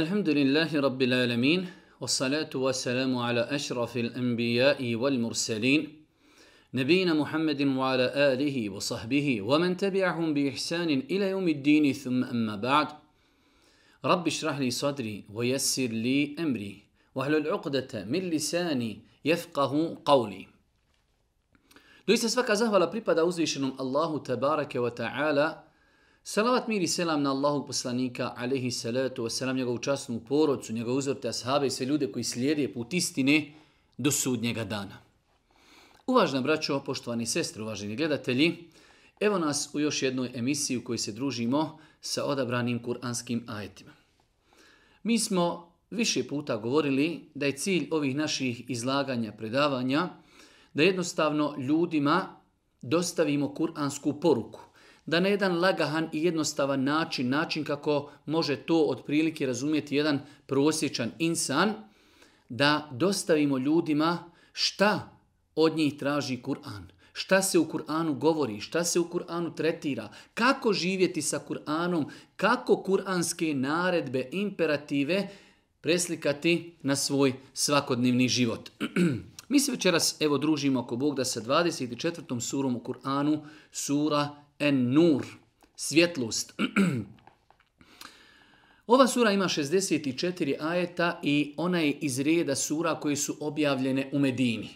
الحمد لله رب العالمين والصلاة والسلام على أشرف الأنبياء والمرسلين نبينا محمد وعلى آله وصحبه ومن تبعهم بإحسان إلى يوم الدين ثم أما بعد رب اشرح لي صدري ويسر لي أمري واحلل العقدة من لساني يفقه قولي Doista svaka zahvala pripada uzvišenom Allahu Tebarake wa Ta'ala Salavat mir i selam na Allahu poslanika, alehi salatu, selam njegovu časnu porodcu, njegov uzor te ashabe i sve ljude koji slijede put istine do sudnjega dana. Uvažna braćo, poštovani sestre, uvaženi gledatelji, evo nas u još jednoj emisiji u kojoj se družimo sa odabranim kuranskim ajetima. Mi smo više puta govorili da je cilj ovih naših izlaganja, predavanja, da jednostavno ljudima dostavimo kuransku poruku da na jedan lagahan i jednostavan način, način kako može to otprilike razumjeti jedan prosječan insan, da dostavimo ljudima šta od njih traži Kur'an. Šta se u Kur'anu govori, šta se u Kur'anu tretira, kako živjeti sa Kur'anom, kako kur'anske naredbe, imperative preslikati na svoj svakodnevni život. Mi se večeras evo družimo oko Bog da sa 24. surom u Kur'anu, sura en nur, svjetlost. Ova sura ima 64 ajeta i ona je iz reda sura koje su objavljene u Medini.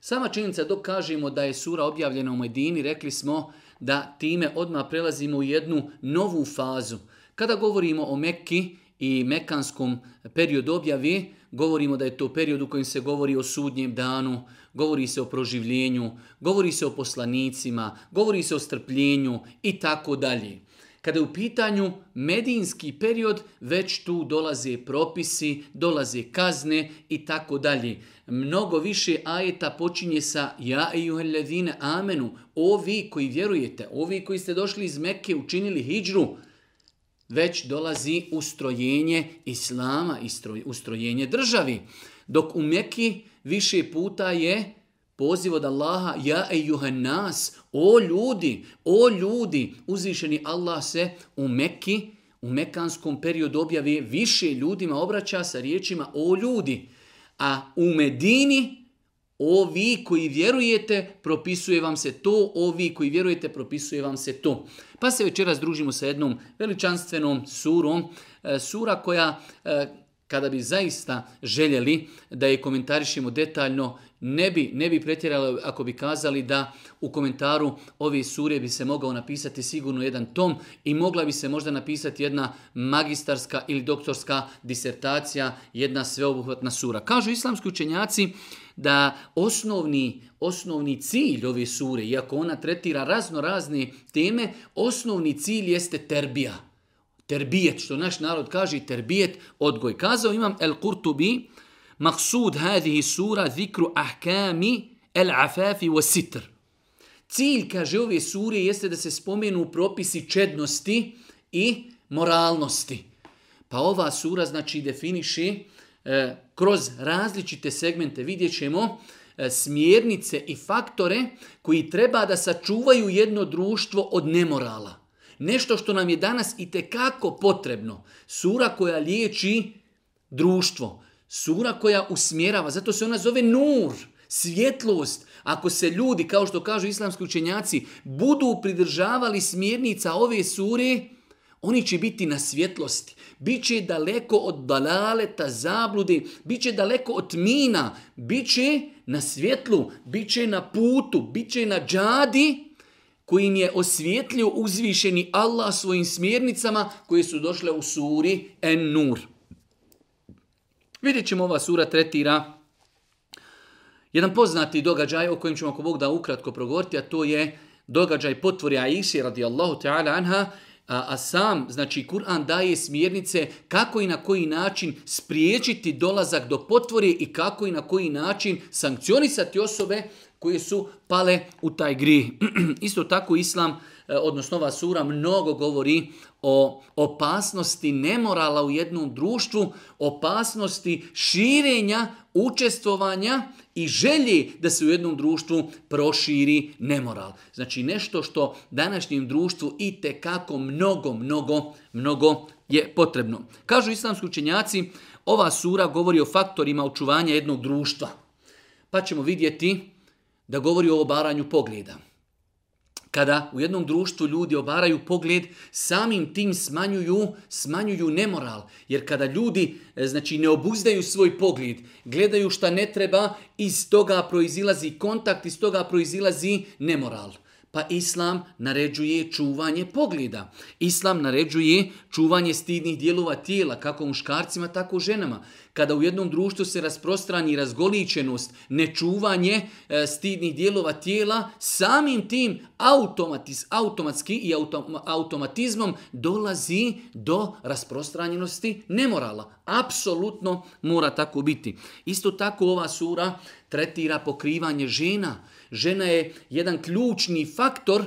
Sama činjenica dok kažemo da je sura objavljena u Medini, rekli smo da time odmah prelazimo u jednu novu fazu. Kada govorimo o Mekki i mekanskom periodu objavi, govorimo da je to period u kojem se govori o sudnjem danu, govori se o proživljenju, govori se o poslanicima, govori se o strpljenju i tako dalje. Kada je u pitanju medijinski period, već tu dolaze propisi, dolaze kazne i tako dalje. Mnogo više ajeta počinje sa ja i uheljadine amenu. Ovi koji vjerujete, ovi koji ste došli iz Mekke, učinili hijđru, već dolazi ustrojenje islama, istroj, ustrojenje državi. Ustrojenje državi dok u Mekki više puta je poziv od Allaha ja ejuhan nas, o ljudi, o ljudi, uzvišeni Allah se u Mekki, u Mekanskom periodu objavi više ljudima obraća sa riječima o ljudi, a u Medini o vi koji vjerujete propisuje vam se to, o vi koji vjerujete propisuje vam se to. Pa se večeras družimo sa jednom veličanstvenom surom, e, sura koja e, kada bi zaista željeli da je komentarišemo detaljno, ne bi, ne bi pretjerali ako bi kazali da u komentaru ove surje bi se mogao napisati sigurno jedan tom i mogla bi se možda napisati jedna magistarska ili doktorska disertacija, jedna sveobuhvatna sura. Kažu islamski učenjaci da osnovni, osnovni cilj ove sure, iako ona tretira razno razne teme, osnovni cilj jeste terbija terbijet, što naš narod kaže, terbijet, odgoj. Kazao imam El Kurtubi, maksud hadihi sura zikru ahkami el afafi wa sitr. Cilj, kaže ove sure, jeste da se spomenu propisi čednosti i moralnosti. Pa ova sura, znači, definiše e, kroz različite segmente, vidjet ćemo, e, smjernice i faktore koji treba da sačuvaju jedno društvo od nemorala nešto što nam je danas i te kako potrebno. Sura koja liječi društvo, sura koja usmjerava, zato se ona zove nur, svjetlost. Ako se ljudi, kao što kažu islamski učenjaci, budu pridržavali smjernica ove sure, oni će biti na svjetlosti. Biće daleko od dalaleta, zablude, biće daleko od mina, biće na svjetlu, biće na putu, biće na džadi, će na džadi, kojim je osvijetlio uzvišeni Allah svojim smjernicama koje su došle u suri En-Nur. Vidjet ćemo ova sura tretira jedan poznati događaj o kojem ćemo ako Bog da ukratko progovoriti, a to je događaj potvori Aisi radijallahu ta'ala anha, a, a sam, znači Kur'an daje smjernice kako i na koji način spriječiti dolazak do potvori i kako i na koji način sankcionisati osobe koje su pale u taj gri. Isto tako islam, e, odnosno ova sura, mnogo govori o opasnosti nemorala u jednom društvu, opasnosti širenja, učestvovanja i želje da se u jednom društvu proširi nemoral. Znači nešto što današnjem društvu i te kako mnogo, mnogo, mnogo je potrebno. Kažu islamski učenjaci, ova sura govori o faktorima očuvanja jednog društva. Pa ćemo vidjeti da govori o obaranju pogleda. Kada u jednom društvu ljudi obaraju pogled, samim tim smanjuju, smanjuju nemoral. Jer kada ljudi e, znači, ne obuzdaju svoj pogled, gledaju šta ne treba, iz toga proizilazi kontakt, iz toga proizilazi nemoral. Pa Islam naređuje čuvanje pogleda. Islam naređuje čuvanje stidnih dijelova tijela, kako muškarcima, tako ženama kada u jednom društvu se rasprostrani razgoličenost, nečuvanje e, stidnih dijelova tijela, samim tim automatis, automatski i autom, automatizmom dolazi do rasprostranjenosti nemorala. Apsolutno mora tako biti. Isto tako ova sura tretira pokrivanje žena. Žena je jedan ključni faktor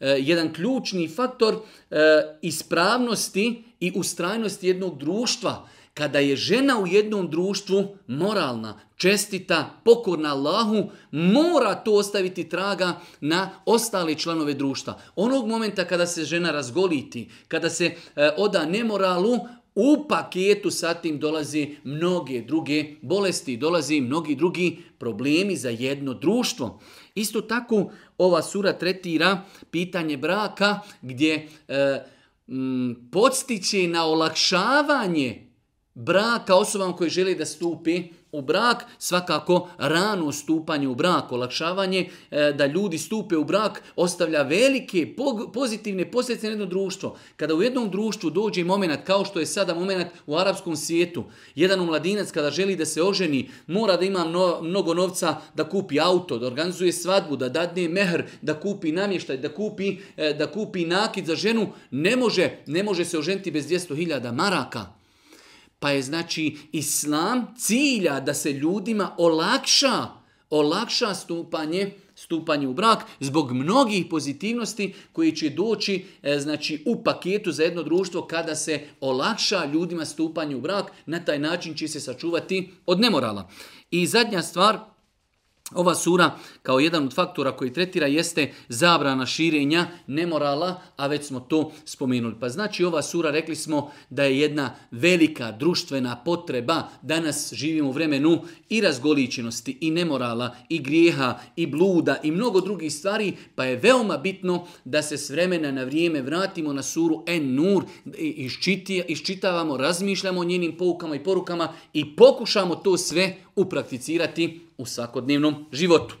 e, jedan ključni faktor e, ispravnosti i ustrajnosti jednog društva kada je žena u jednom društvu moralna, čestita, pokorna Allahu, mora to ostaviti traga na ostale članove društva. Onog momenta kada se žena razgoliti, kada se e, oda nemoralu, u paketu sa tim dolazi mnoge druge bolesti, dolazi mnogi drugi problemi za jedno društvo. Isto tako ova sura tretira pitanje braka gdje e, m, podstiće na olakšavanje braka osobama koji želi da stupi u brak, svakako rano stupanje u brak, olakšavanje e, da ljudi stupe u brak, ostavlja velike pog, pozitivne posljedice na jedno društvo. Kada u jednom društvu dođe moment, kao što je sada moment u arapskom svijetu, jedan mladinac kada želi da se oženi, mora da ima mno, mnogo novca da kupi auto, da organizuje svadbu, da dadne mehr, da kupi namještaj, da kupi, e, da kupi nakid za ženu, ne može, ne može se oženiti bez 200.000 maraka. Pa je znači islam cilja da se ljudima olakša, olakša stupanje stupanje u brak zbog mnogih pozitivnosti koji će doći e, znači u paketu za jedno društvo kada se olakša ljudima stupanje u brak na taj način će se sačuvati od nemorala. I zadnja stvar Ova sura kao jedan od faktora koji tretira jeste zabrana širenja nemorala, a već smo to spomenuli. Pa znači ova sura rekli smo da je jedna velika društvena potreba. Danas živimo u vremenu i razgoličenosti, i nemorala, i grijeha, i bluda, i mnogo drugih stvari, pa je veoma bitno da se s vremena na vrijeme vratimo na suru En Nur, iščitavamo, razmišljamo o njenim poukama i porukama i pokušamo to sve učiniti uprakticirati u svakodnevnom životu.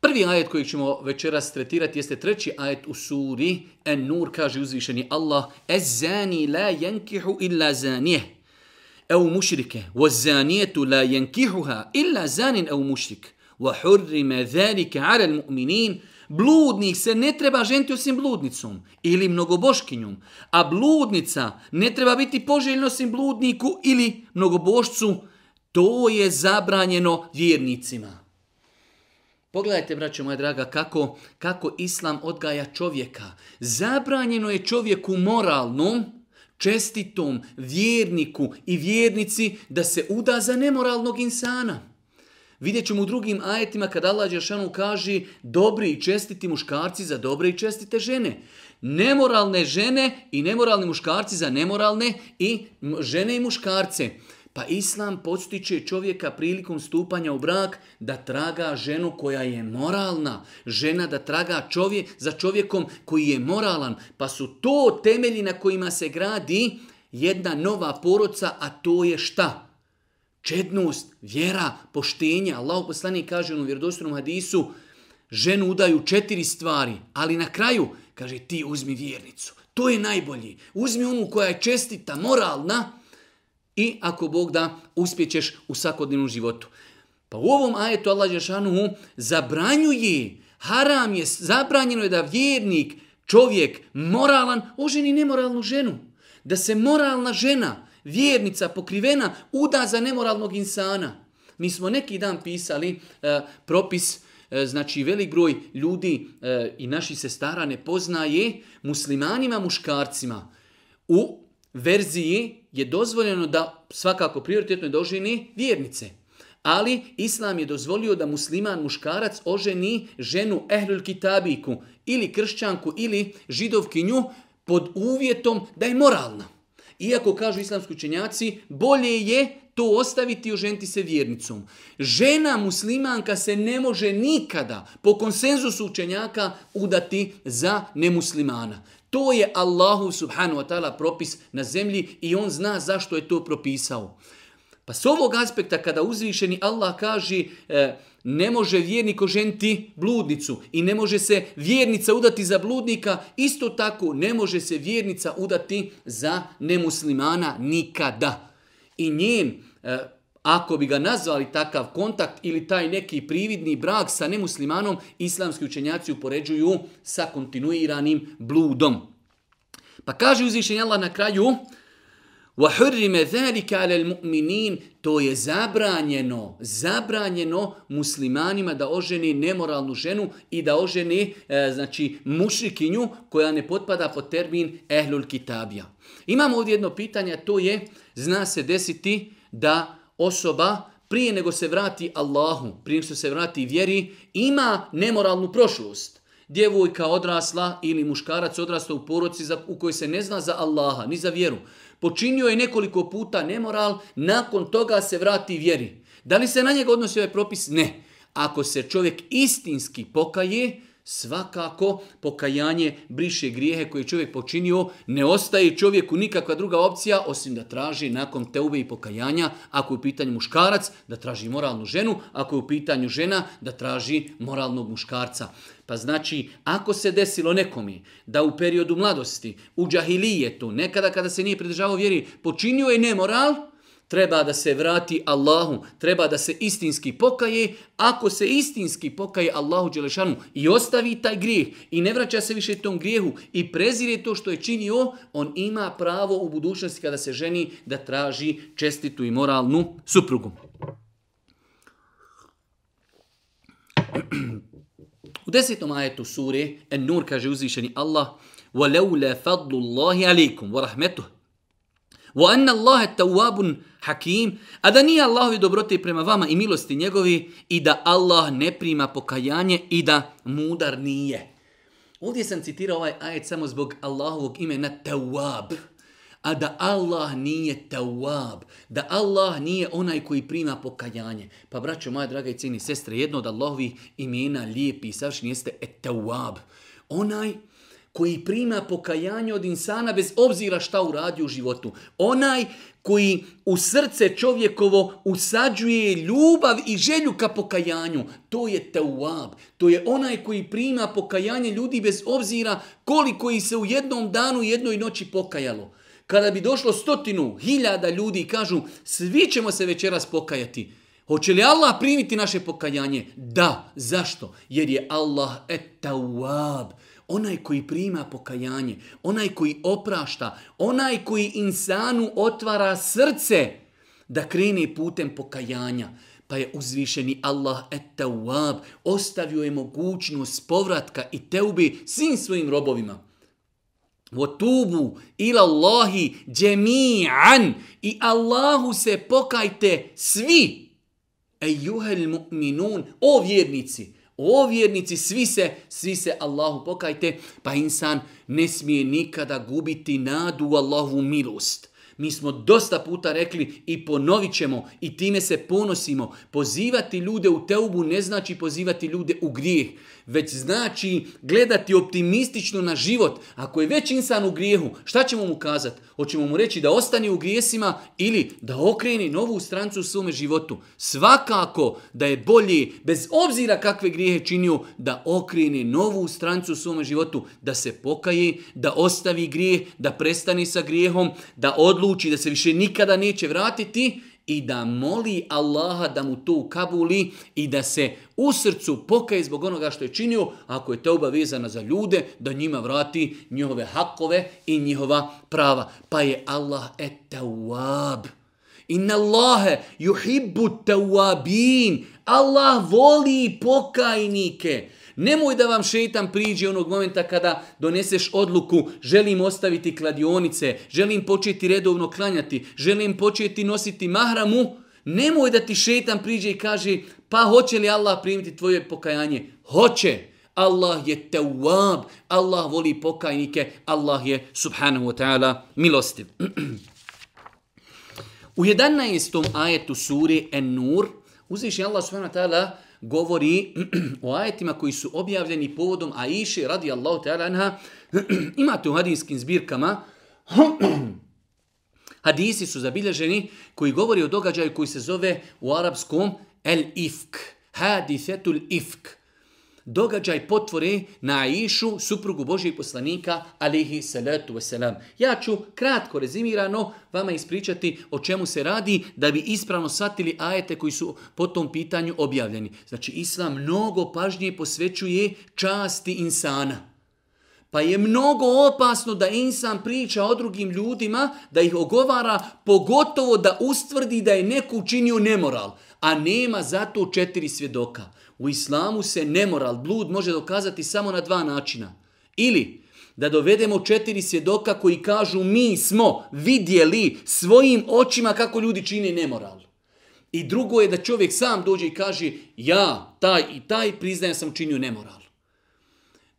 Prvi ajet koji ćemo večeras tretirati jeste treći ajet u suri En Nur kaže uzvišeni Allah Es zani la jenkihu illa zanije Eu mušrike Wa zanijetu la jenkihuha illa zanin eu mušrik Wa hurrime zelike aral mu'minin Bludnik se ne treba ženiti osim bludnicom ili mnogoboškinjom, a bludnica ne treba biti poželjno osim bludniku ili mnogobošcu, To je zabranjeno vjernicima. Pogledajte, braće moja draga, kako, kako islam odgaja čovjeka. Zabranjeno je čovjeku moralnom, čestitom, vjerniku i vjernici da se uda za nemoralnog insana. Vidjet ćemo u drugim ajetima kad Allah Đešanu kaže dobri i čestiti muškarci za dobre i čestite žene. Nemoralne žene i nemoralni muškarci za nemoralne i žene i muškarce. Pa islam podstiče čovjeka prilikom stupanja u brak da traga ženu koja je moralna. Žena da traga čovjek za čovjekom koji je moralan. Pa su to temelji na kojima se gradi jedna nova poroca, a to je šta? Čednost, vjera, poštenje. Allah poslani kaže u vjerodostrom hadisu, ženu udaju četiri stvari, ali na kraju kaže ti uzmi vjernicu. To je najbolji. Uzmi onu koja je čestita, moralna, i ako Bog da, uspjećeš u svakodnevnom životu. Pa u ovom ajetu Allah Žešanuhu zabranjuje, haram je, zabranjeno je da vjernik, čovjek, moralan, oženi nemoralnu ženu. Da se moralna žena, vjernica, pokrivena, uda za nemoralnog insana. Mi smo neki dan pisali e, propis, e, znači velik broj ljudi e, i naši sestara ne poznaje muslimanima, muškarcima. U verziji je dozvoljeno da svakako prioritetno je da oženi vjernice. Ali Islam je dozvolio da musliman muškarac oženi ženu ehlul kitabiku ili kršćanku ili židovkinju pod uvjetom da je moralna. Iako kažu islamski učenjaci, bolje je to ostaviti oženiti se vjernicom. Žena muslimanka se ne može nikada po konsenzusu učenjaka udati za nemuslimana. To je Allahu subhanu wa ta'ala propis na zemlji i on zna zašto je to propisao. Pa s ovog aspekta kada uzvišeni Allah kaže e, ne može vjernik oženiti bludnicu i ne može se vjernica udati za bludnika, isto tako ne može se vjernica udati za nemuslimana nikada. I njen e, ako bi ga nazvali takav kontakt ili taj neki prividni brak sa nemuslimanom, islamski učenjaci upoređuju sa kontinuiranim bludom. Pa kaže uzvišenje Allah na kraju, وَحُرِّمَ ذَلِكَ عَلَى الْمُؤْمِنِينَ To je zabranjeno, zabranjeno muslimanima da ožene nemoralnu ženu i da ožene e, znači, mušrikinju koja ne potpada pod termin ehlul kitabija. Imamo ovdje jedno pitanje, to je, zna se desiti da osoba prije nego se vrati Allahu, prije nego se vrati vjeri, ima nemoralnu prošlost. Djevojka odrasla ili muškarac odrasla u poroci za, u kojoj se ne zna za Allaha, ni za vjeru. Počinio je nekoliko puta nemoral, nakon toga se vrati vjeri. Da li se na njega odnosi ovaj propis? Ne. Ako se čovjek istinski pokaje, Svakako, pokajanje briše grijehe koje je čovjek počinio, ne ostaje čovjeku nikakva druga opcija, osim da traži nakon teube i pokajanja, ako je u pitanju muškarac, da traži moralnu ženu, ako je u pitanju žena, da traži moralnog muškarca. Pa znači, ako se desilo nekomi da u periodu mladosti, u džahilijetu, nekada kada se nije pridržavao vjeri, počinio je nemoral, moral, treba da se vrati Allahu, treba da se istinski pokaje. Ako se istinski pokaje Allahu Đelešanu i ostavi taj grijeh i ne vraća se više tom grijehu i prezire to što je činio, on ima pravo u budućnosti kada se ženi da traži čestitu i moralnu suprugu. U desetom ajetu sure, en nur kaže uzvišeni Allah, وَلَوْ لَا فَضْلُ اللَّهِ عَلَيْكُمْ وَرَحْمَتُهُ وأن الله التواب حكيم أذا ني الله دبرتي prema vama i milosti njegovi i da Allah ne prima pokajanje i da mudar nije Ovdje sam citirao ovaj ajet samo zbog Allahovog imena Tawab. A da Allah nije Tawab, da Allah nije onaj koji prima pokajanje. Pa braćo, moja draga i cijeni sestre, jedno od Allahovih imena lijepi i savršen jeste e Tawab. Onaj koji prima pokajanje od insana bez obzira šta uradi u životu. Onaj koji u srce čovjekovo usađuje ljubav i želju ka pokajanju. To je tawab. To je onaj koji prima pokajanje ljudi bez obzira koliko ih se u jednom danu i jednoj noći pokajalo. Kada bi došlo stotinu, hiljada ljudi i kažu svi ćemo se večeras pokajati. Hoće li Allah primiti naše pokajanje? Da. Zašto? Jer je Allah et tawab. Tawab onaj koji prima pokajanje, onaj koji oprašta, onaj koji insanu otvara srce da krene putem pokajanja. Pa je uzvišeni Allah etawab, ostavio je mogućnost povratka i teubi svim svojim robovima. Votubu ila Allahi džemi'an i Allahu se pokajte svi. Ejuhel mu'minun, o vjernici, O vjernici, svi se, svi se Allahu pokajte, pa insan ne smije nikada gubiti nadu Allahu milost. Mi smo dosta puta rekli i ponovit ćemo i time se ponosimo. Pozivati ljude u teubu ne znači pozivati ljude u grijeh, već znači gledati optimistično na život. Ako je već insan u grijehu, šta ćemo mu kazati? Hoćemo mu reći da ostani u grijesima ili da okreni novu strancu u svome životu. Svakako da je bolje, bez obzira kakve grijehe činio, da okreni novu strancu u svome životu, da se pokaje, da ostavi grijeh, da prestani sa grijehom, da odluči odluči da se više nikada neće vratiti i da moli Allaha da mu to ukabuli i da se u srcu pokaje zbog onoga što je činio, ako je teuba vezana za ljude, da njima vrati njihove hakove i njihova prava. Pa je Allah etawab. Inna Allahe yuhibbu tawabin. Allah voli pokajnike. Allah voli pokajnike. Nemoj da vam šeitan priđe onog momenta kada doneseš odluku, želim ostaviti kladionice, želim početi redovno klanjati, želim početi nositi mahramu, nemoj da ti šeitan priđe i kaže, pa hoće li Allah primiti tvoje pokajanje? Hoće! Allah je tawab, Allah voli pokajnike, Allah je subhanahu wa ta'ala milostiv. U 11. ajetu suri En-Nur, uzviš je Allah subhanahu wa ta'ala govori o ajetima koji su objavljeni povodom Aiše radi Allahu ta'ala anha. Imate u hadijskim zbirkama. Hadisi su zabilježeni koji govori o događaju koji se zove u arapskom El-Ifk. Hadithetul Ifk. Hadithetul Ifk događaj potvore na Aishu, suprugu Božijeg poslanika, alihi salatu wasalam. Ja ću kratko rezimirano vama ispričati o čemu se radi da bi ispravno shvatili ajete koji su po tom pitanju objavljeni. Znači, Islam mnogo pažnje posvećuje časti insana. Pa je mnogo opasno da insan priča o drugim ljudima, da ih ogovara, pogotovo da ustvrdi da je neko učinio nemoral, a nema zato četiri svjedoka. U islamu se nemoral, blud može dokazati samo na dva načina. Ili da dovedemo četiri svjedoka koji kažu mi smo vidjeli svojim očima kako ljudi čine nemoral. I drugo je da čovjek sam dođe i kaže ja, taj i taj priznajem sam činio nemoral.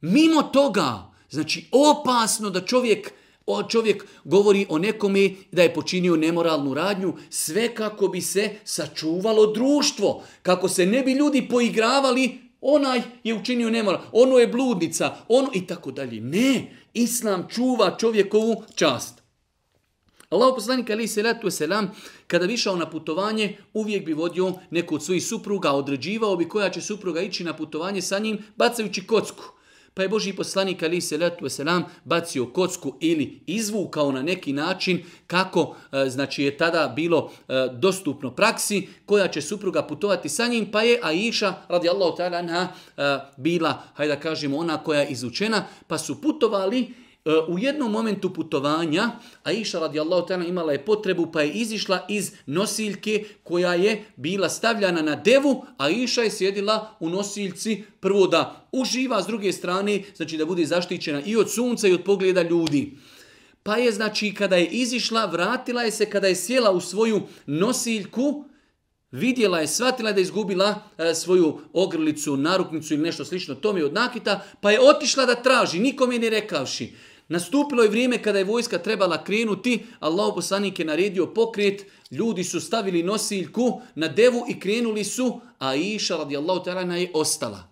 Mimo toga, Znači, opasno da čovjek, o, čovjek govori o nekome da je počinio nemoralnu radnju, sve kako bi se sačuvalo društvo, kako se ne bi ljudi poigravali, onaj je učinio nemoral, ono je bludnica, ono i tako dalje. Ne, Islam čuva čovjekovu čast. Allah poslanik Ali Selatu Selam, kada bi išao na putovanje, uvijek bi vodio neku od svojih supruga, određivao bi koja će supruga ići na putovanje sa njim, bacajući kocku. Pa je Boži poslanik ali se letu selam bacio kocku ili izvukao na neki način kako e, znači je tada bilo e, dostupno praksi koja će supruga putovati sa njim pa je Aisha radijallahu ta'ala anha e, bila hajde kažemo ona koja je izučena pa su putovali E, u jednom momentu putovanja Aisha radijallahu ta'ala imala je potrebu pa je izišla iz nosiljke koja je bila stavljana na devu, a Aisha je sjedila u nosiljci prvo da uživa, s druge strane znači da bude zaštićena i od sunca i od pogleda ljudi. Pa je znači kada je izišla, vratila je se, kada je sjela u svoju nosiljku, vidjela je, shvatila je da je izgubila e, svoju ogrlicu, naruknicu ili nešto slično, to mi je od nakita, pa je otišla da traži, nikom je ne rekavši. Nastupilo je vrijeme kada je vojska trebala krenuti, Allah poslanik je naredio pokret, ljudi su stavili nosiljku na devu i krenuli su, a Iša radijallahu ta'ala je ostala.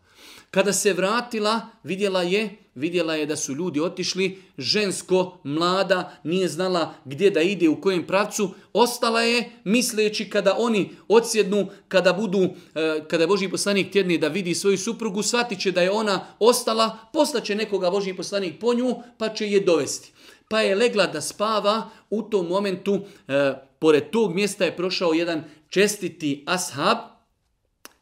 Kada se vratila, vidjela je vidjela je da su ljudi otišli, žensko, mlada, nije znala gdje da ide, u kojem pravcu, ostala je misleći kada oni odsjednu, kada budu, e, kada Boži poslanik tjedne da vidi svoju suprugu, shvatit će da je ona ostala, postaće nekoga Boži poslanik po nju, pa će je dovesti. Pa je legla da spava, u tom momentu, e, pored tog mjesta je prošao jedan čestiti ashab,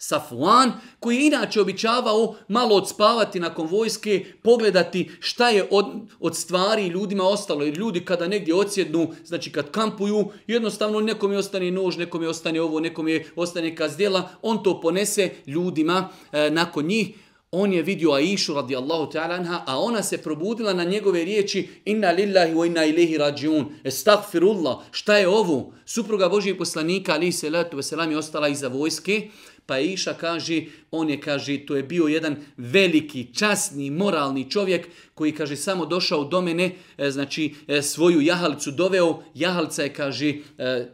Safuan, koji je inače običavao malo odspavati nakon vojske, pogledati šta je od, od stvari ljudima ostalo. Jer ljudi kada negdje odsjednu, znači kad kampuju, jednostavno nekom je ostane nož, nekom je ostane ovo, nekom je ostane kazdjela, on to ponese ljudima e, nakon njih. On je vidio Aishu radijallahu ta'ala anha, a ona se probudila na njegove riječi inna lillahi wa inna ilihi rađiun, estagfirullah, šta je ovo? Supruga Božije poslanika, ali se letu veselam, je ostala iza vojske, Pa je Iša kaže, on je kaže, to je bio jedan veliki, časni, moralni čovjek koji kaže samo došao do mene, e, znači e, svoju jahalicu doveo, jahalica je kaže e,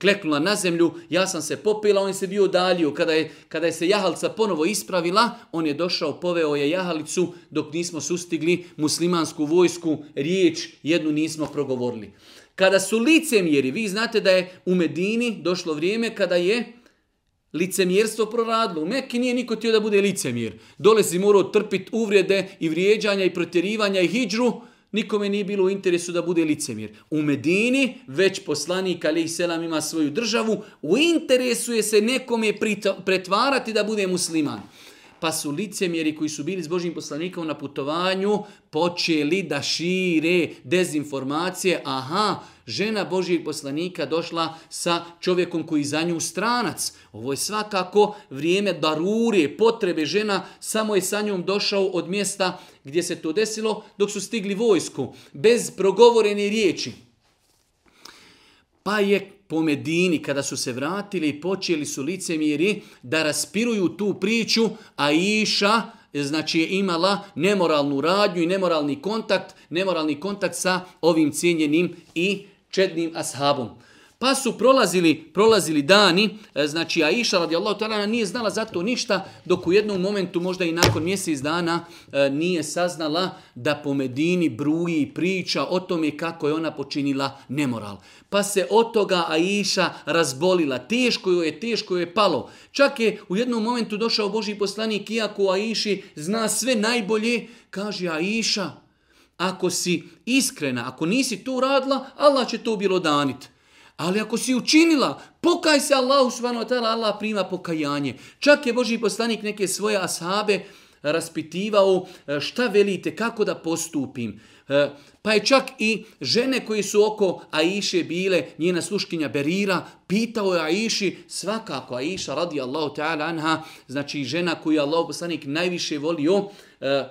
kleknula na zemlju, ja sam se popila, on se bio dalio. Kada je, kada je se jahalca ponovo ispravila, on je došao, poveo je jahalicu, dok nismo sustigli muslimansku vojsku, riječ jednu nismo progovorili. Kada su licemjeri, vi znate da je u Medini došlo vrijeme kada je licemjerstvo proradilo. U Mekke nije niko tio da bude licemjer. Dole si morao trpit uvrede i vrijeđanja i protjerivanja i hijđru. Nikome nije bilo u interesu da bude licemjer. U Medini već poslanik Alih Selam ima svoju državu. U interesu je se nekome pretvarati da bude musliman pa su licemjeri koji su bili s Božim poslanikom na putovanju počeli da šire dezinformacije. Aha, žena Božijeg poslanika došla sa čovjekom koji za nju stranac. Ovo je svakako vrijeme darurije, potrebe žena, samo je sa njom došao od mjesta gdje se to desilo dok su stigli vojsku, bez progovorene riječi. Pa je po Medini, kada su se vratili i počeli su licemiri da raspiruju tu priču, a Iša znači je imala nemoralnu radnju i nemoralni kontakt, nemoralni kontakt sa ovim cijenjenim i čednim ashabom. Pa su prolazili, prolazili dani, e, znači Aisha radijallahu ta'ala nije znala za to ništa, dok u jednom momentu, možda i nakon mjesec dana, e, nije saznala da po Medini bruji priča o tome kako je ona počinila nemoral. Pa se od toga Aisha razbolila, teško joj je, teško joj je palo. Čak je u jednom momentu došao Boži poslanik, iako Aishi zna sve najbolje, kaže Aisha, ako si iskrena, ako nisi to uradila, Allah će to bilo daniti. Ali ako si učinila, pokaj se Allahu subhanahu wa ta'ala, Allah prima pokajanje. Čak je Boži poslanik neke svoje ashabe raspitivao e, šta velite, kako da postupim. E, pa je čak i žene koji su oko Aiše bile, njena sluškinja Berira, pitao je Aiši, svakako Aiša radi Allahu ta'ala anha, znači žena koju je Allah poslanik najviše volio, e,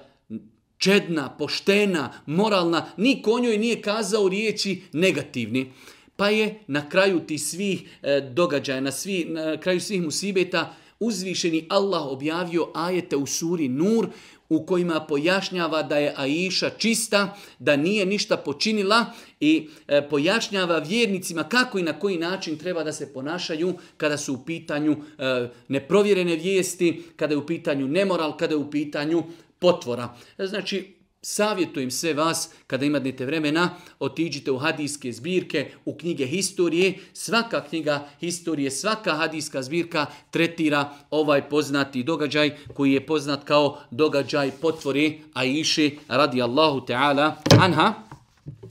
čedna, poštena, moralna, niko o njoj nije kazao riječi negativni pa je na kraju ti svih e, događaja, na, svi, na kraju svih musibeta, uzvišeni Allah objavio ajete u suri Nur, u kojima pojašnjava da je Aisha čista, da nije ništa počinila i e, pojašnjava vjernicima kako i na koji način treba da se ponašaju kada su u pitanju e, neprovjerene vijesti, kada je u pitanju nemoral, kada je u pitanju potvora. Znači, savjetujem sve vas, kada imate vremena, otiđite u hadijske zbirke, u knjige historije. Svaka knjiga historije, svaka hadijska zbirka tretira ovaj poznati događaj koji je poznat kao događaj potvore Aiše radi Allahu Teala Anha.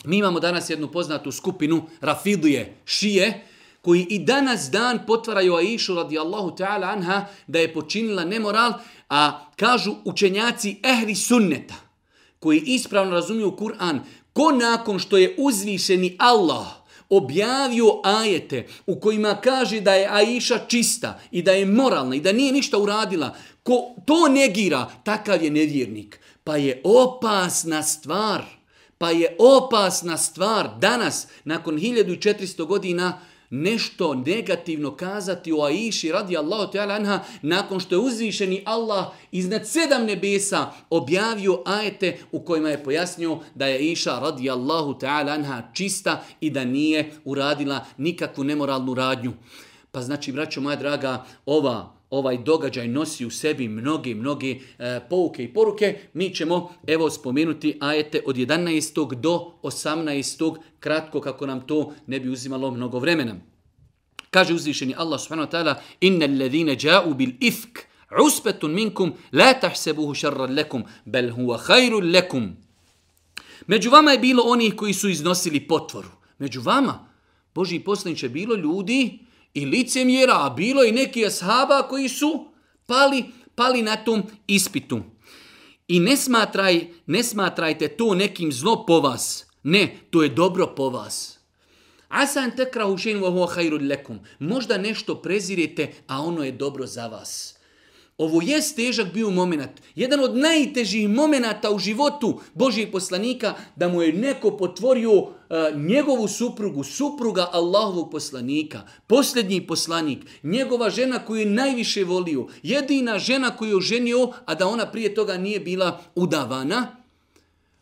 Mi imamo danas jednu poznatu skupinu Rafidije Šije koji i danas dan potvaraju Aishu radi Allahu Teala Anha da je počinila nemoral, a kažu učenjaci Ehri Sunneta koji ispravno razumiju Kur'an, ko nakon što je uzvišeni Allah objavio ajete u kojima kaže da je Aisha čista i da je moralna i da nije ništa uradila, ko to negira, takav je nevjernik. Pa je opasna stvar, pa je opasna stvar danas, nakon 1400 godina, nešto negativno kazati o Aiši radi Allahu ta'ala anha nakon što je uzvišeni Allah iznad sedam nebesa objavio ajete u kojima je pojasnio da je Aisha radi Allahu ta'ala anha čista i da nije uradila nikakvu nemoralnu radnju. Pa znači, braćo moja draga, ova ovaj događaj nosi u sebi mnoge, mnoge e, pouke i poruke, mi ćemo evo spomenuti ajete od 11. do 18. kratko kako nam to ne bi uzimalo mnogo vremena. Kaže uzvišeni Allah subhanahu wa ta'ala Inne ledine ja'u bil ifk uspetun minkum la tahsebuhu šarran lekum bel huwa hajru lekum. Među vama je bilo onih koji su iznosili potvoru. Među vama, Boži poslanče, bilo ljudi i licemjera, a bilo i neki ashaba koji su pali, pali na tom ispitu. I ne, smatraj, ne smatrajte to nekim zlo po vas. Ne, to je dobro po vas. Asan tekra hušen vohu hajru lekum. Možda nešto prezirete, a ono je dobro za vas. Ovo je težak bio moment, jedan od najtežih momenata u životu Božijeg poslanika, da mu je neko potvorio uh, njegovu suprugu, supruga Allahovog poslanika, posljednji poslanik, njegova žena koju je najviše volio, jedina žena koju je oženio, a da ona prije toga nije bila udavana,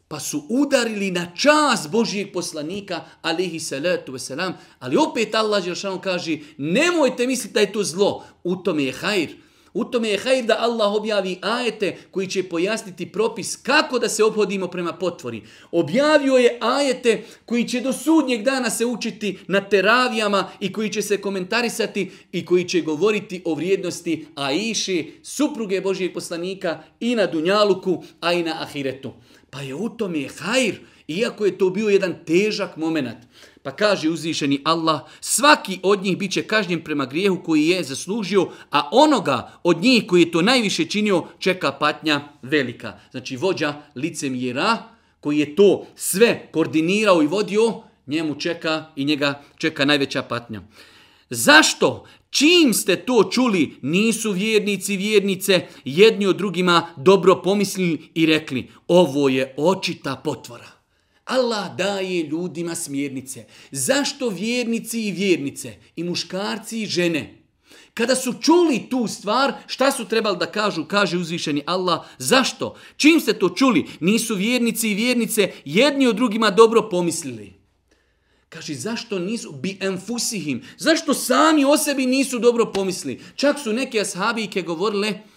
pa su udarili na čas Božijeg poslanika, alihi salatu wasalam, ali opet Allah Jeršanu kaže, nemojte misliti da je to zlo, u tome je hajr, U tome je hajr da Allah objavi ajete koji će pojasniti propis kako da se obhodimo prema potvori. Objavio je ajete koji će do sudnjeg dana se učiti na teravijama i koji će se komentarisati i koji će govoriti o vrijednosti Aiši, supruge Božijeg poslanika i na Dunjaluku, a i na Ahiretu. Pa je u tome je hajr, iako je to bio jedan težak moment. Pa kaže uzvišeni Allah, svaki od njih bit će kažnjen prema grijehu koji je zaslužio, a onoga od njih koji je to najviše činio čeka patnja velika. Znači vođa licemjera koji je to sve koordinirao i vodio, njemu čeka i njega čeka najveća patnja. Zašto? Čim ste to čuli, nisu vjernici vjernice jedni od drugima dobro pomislili i rekli, ovo je očita potvora. Allah daje ljudima smjernice. Zašto vjernici i vjernice, i muškarci i žene, kada su čuli tu stvar, šta su trebali da kažu, kaže uzvišeni Allah, zašto? Čim ste to čuli, nisu vjernici i vjernice jedni od drugima dobro pomislili. Kaže, zašto nisu, bi enfusihim, zašto sami o sebi nisu dobro pomislili? Čak su neke ashabike govorile, govorile,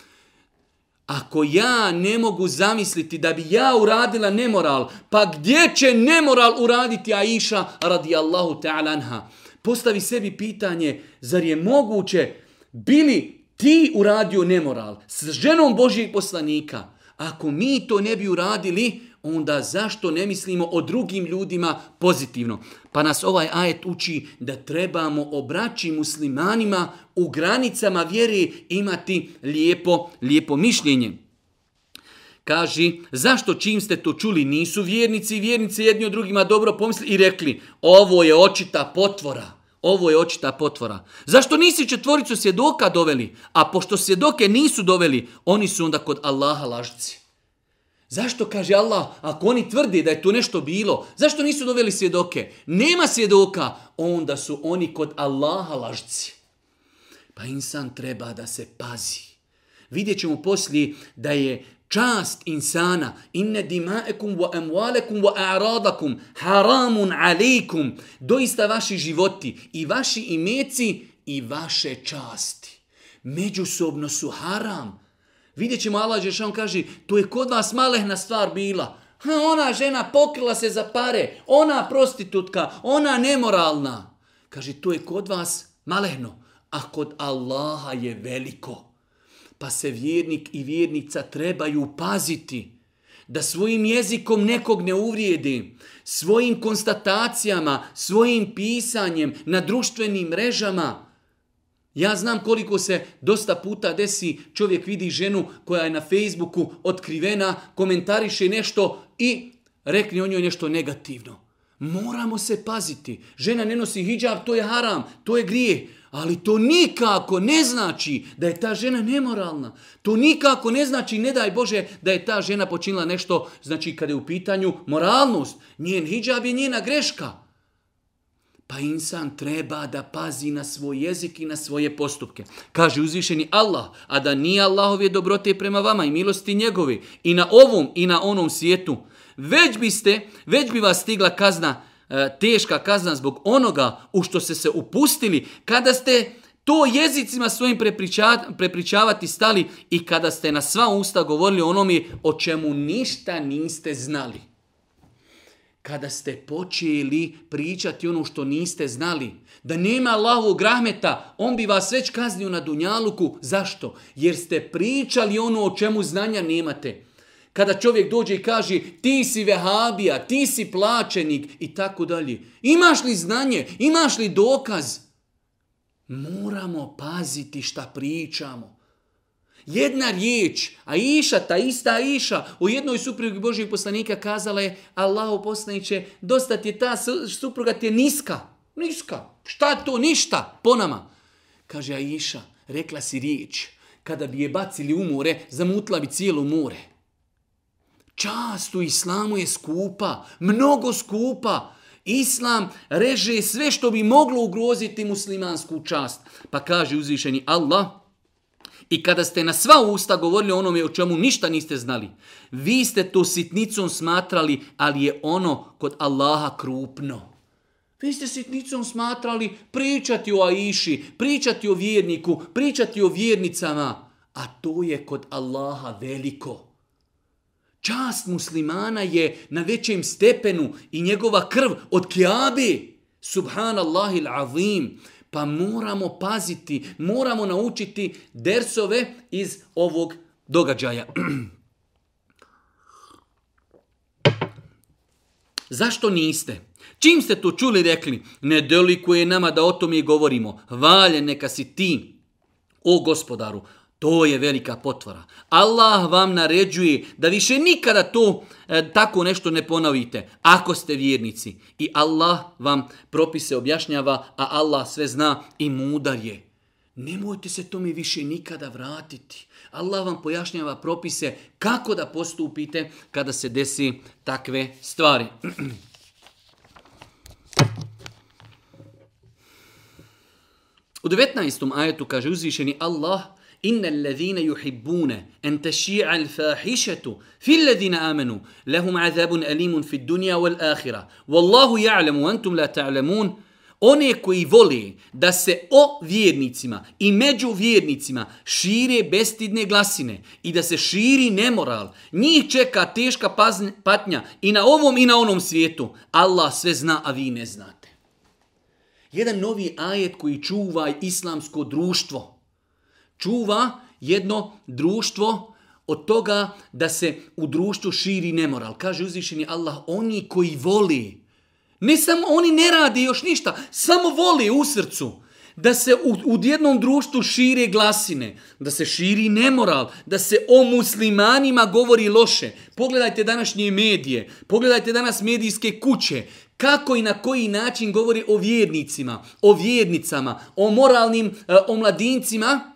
Ako ja ne mogu zamisliti da bi ja uradila nemoral, pa gdje će nemoral uraditi Aisha radijallahu ta'ala anha? Postavi sebi pitanje, zar je moguće bili ti uradio nemoral s ženom Božijeg poslanika? Ako mi to ne bi uradili, onda zašto ne mislimo o drugim ljudima pozitivno? Pa nas ovaj ajet uči da trebamo obraći muslimanima u granicama vjere imati lijepo, lijepo mišljenje. Kaži, zašto čim ste to čuli nisu vjernici i vjernice jedni od drugima dobro pomisli i rekli, ovo je očita potvora. Ovo je očita potvora. Zašto nisi četvoricu svjedoka doveli? A pošto svjedoke nisu doveli, oni su onda kod Allaha lažci. Zašto kaže Allah, ako oni tvrdi da je tu nešto bilo, zašto nisu doveli svjedoke? Nema svjedoka, onda su oni kod Allaha lažci. Pa insan treba da se pazi. Vidjet ćemo poslije da je čast insana inne dima'ekum wa amwalekum wa a'radakum haramun alejkum doista vaši životi i vaši imeci i vaše časti međusobno su haram Vidjet ćemo Allah Žešan kaže, to je kod vas malehna stvar bila. Ha, ona žena pokrila se za pare, ona prostitutka, ona nemoralna. Kaže, to je kod vas malehno, a kod Allaha je veliko. Pa se vjernik i vjernica trebaju paziti da svojim jezikom nekog ne uvrijedi, svojim konstatacijama, svojim pisanjem na društvenim mrežama – Ja znam koliko se dosta puta desi čovjek vidi ženu koja je na Facebooku otkrivena, komentariše nešto i rekne o njoj nešto negativno. Moramo se paziti. Žena ne nosi hijab, to je haram, to je grije. Ali to nikako ne znači da je ta žena nemoralna. To nikako ne znači, ne daj Bože, da je ta žena počinila nešto, znači kada je u pitanju moralnost. Njen hijab je njena greška. Pa insan treba da pazi na svoj jezik i na svoje postupke. Kaže uzvišeni Allah, a da nije Allahove dobrote prema vama i milosti njegove i na ovom i na onom svijetu, već biste, već bi vas stigla kazna, e, teška kazna zbog onoga u što ste se upustili, kada ste to jezicima svojim prepričavati stali i kada ste na sva usta govorili onomi o čemu ništa niste znali kada ste počeli pričati ono što niste znali. Da nema Allahovog rahmeta, on bi vas već kaznio na dunjaluku. Zašto? Jer ste pričali ono o čemu znanja nemate. Kada čovjek dođe i kaže ti si vehabija, ti si plaćenik i tako dalje. Imaš li znanje? Imaš li dokaz? Moramo paziti šta pričamo. Jedna riječ, a iša, ta ista iša, u jednoj suprugi Božijeg poslanika kazala je Allahu poslaniće, dosta ti je ta supruga ti je niska. Niska. Šta to? Ništa. Po nama. Kaže, a iša, rekla si riječ. Kada bi je bacili u more, zamutla bi cijelo more. Čast u islamu je skupa. Mnogo skupa. Islam reže sve što bi moglo ugroziti muslimansku čast. Pa kaže uzvišeni Allah, I kada ste na sva usta govorili o onome o čemu ništa niste znali, vi ste to sitnicom smatrali, ali je ono kod Allaha krupno. Vi ste sitnicom smatrali pričati o Aiši, pričati o vjerniku, pričati o vjernicama, a to je kod Allaha veliko. Čast muslimana je na većem stepenu i njegova krv od Kiabi. Subhanallahil azim. Subhanallahil azim. Pa moramo paziti, moramo naučiti dersove iz ovog događaja. Zašto niste? Čim ste to čuli rekli, ne delikuje nama da o tome govorimo. Valje neka si ti, o gospodaru, To je velika potvora. Allah vam naređuje da više nikada to e, tako nešto ne ponovite, ako ste vjernici. I Allah vam propise objašnjava, a Allah sve zna i mudar je. Nemojte se tome više nikada vratiti. Allah vam pojašnjava propise kako da postupite kada se desi takve stvari. U 19. ajetu kaže uzvišeni Allah, إن الذين يحبون أن تشيع الفاحشة في الذين آمنوا لهم عذاب أليم في الدنيا والآخرة والله يعلم وأنتم لا تعلمون one koji vole da se o vjernicima i među vjernicima šire bestidne glasine i da se širi nemoral, njih čeka teška patnja i na ovom i na onom svijetu. Allah sve zna, a vi ne znate. Jedan novi ajet koji čuva islamsko društvo – čuva jedno društvo od toga da se u društvu širi nemoral. Kaže uzvišeni Allah, oni koji voli, ne samo oni ne radi još ništa, samo voli u srcu da se u, u jednom društvu šire glasine, da se širi nemoral, da se o muslimanima govori loše. Pogledajte današnje medije, pogledajte danas medijske kuće, kako i na koji način govori o vjernicima, o vjernicama, o moralnim, e, o mladincima,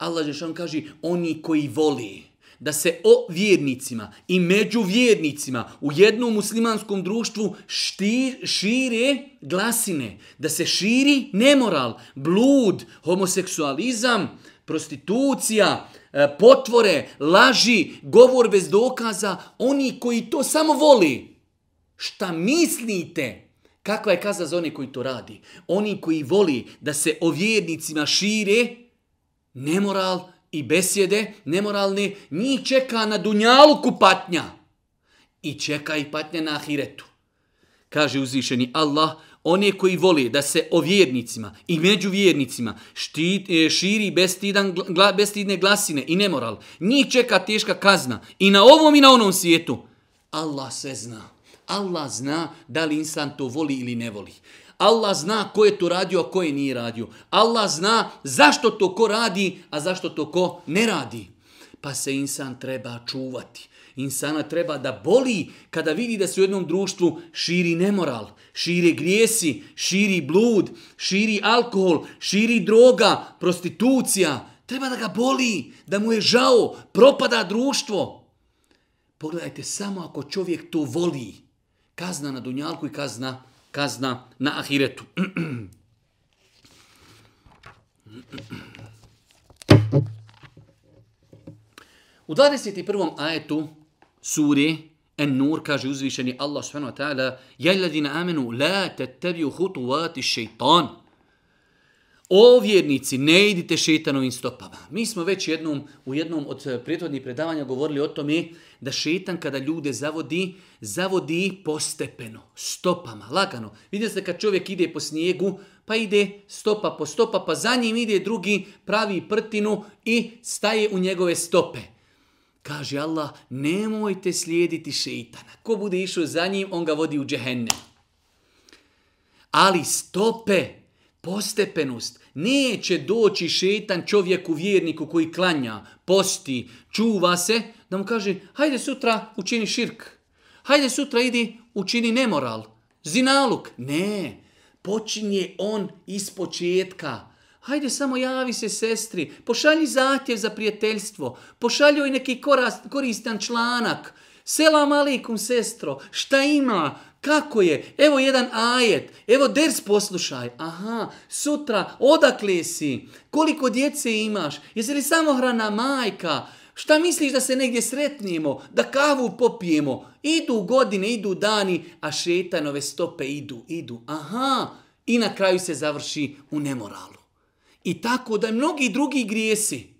Allah Žešan kaže oni koji voli da se o vjernicima i među vjernicima u jednom muslimanskom društvu štir, šire glasine, da se širi nemoral, blud, homoseksualizam, prostitucija, e, potvore, laži, govor bez dokaza, oni koji to samo voli. Šta mislite? Kakva je kaza za one koji to radi? Oni koji voli da se o vjernicima šire, nemoral i besjede nemoralne, njih čeka na dunjalu kupatnja i čeka i patnja na ahiretu. Kaže uzvišeni Allah, one koji vole da se o vjernicima i među vjernicima štit, e, širi bestidan, gla, bestidne glasine i nemoral, njih čeka teška kazna i na ovom i na onom svijetu. Allah sve zna. Allah zna da li insan to voli ili ne voli. Allah zna ko je to radio, a ko je nije radio. Allah zna zašto to ko radi, a zašto to ko ne radi. Pa se insan treba čuvati. Insana treba da boli kada vidi da se u jednom društvu širi nemoral, širi grijesi, širi blud, širi alkohol, širi droga, prostitucija. Treba da ga boli, da mu je žao, propada društvo. Pogledajte, samo ako čovjek to voli, Kazna na dunjalku i kazna, kazna na ahiretu. U 21. ajetu suri En-Nur kaže uzvišeni Allah subhanahu wa ta'ala Jaj ladina amenu la tettebiju hutuvati šeitan O vjernici, ne idite šetanovim stopama. Mi smo već jednom, u jednom od eh, prijetvodnih predavanja govorili o tome da šetan kada ljude zavodi, zavodi postepeno, stopama, lagano. Vidite se kad čovjek ide po snijegu, pa ide stopa po stopa, pa za njim ide drugi, pravi prtinu i staje u njegove stope. Kaže Allah, nemojte slijediti šeitana. Ko bude išao za njim, on ga vodi u džehenne. Ali stope, postepenost. Neće doći šetan čovjeku vjerniku koji klanja, posti, čuva se, da mu kaže, hajde sutra učini širk. Hajde sutra idi učini nemoral. Zinaluk. Ne. Počinje on iz početka. Hajde samo javi se sestri. Pošalji zahtjev za prijateljstvo. Pošalji neki korast, koristan članak. Selam alikum sestro. Šta ima? Šta ima? Kako je? Evo jedan ajet. Evo ders poslušaj. Aha, sutra odakle si? Koliko djece imaš? Jesi li samohrana majka? Šta misliš da se negdje sretnijemo? Da kavu popijemo? Idu godine, idu dani, a šetanove stope idu, idu. Aha, i na kraju se završi u nemoralu. I tako da mnogi drugi grijesi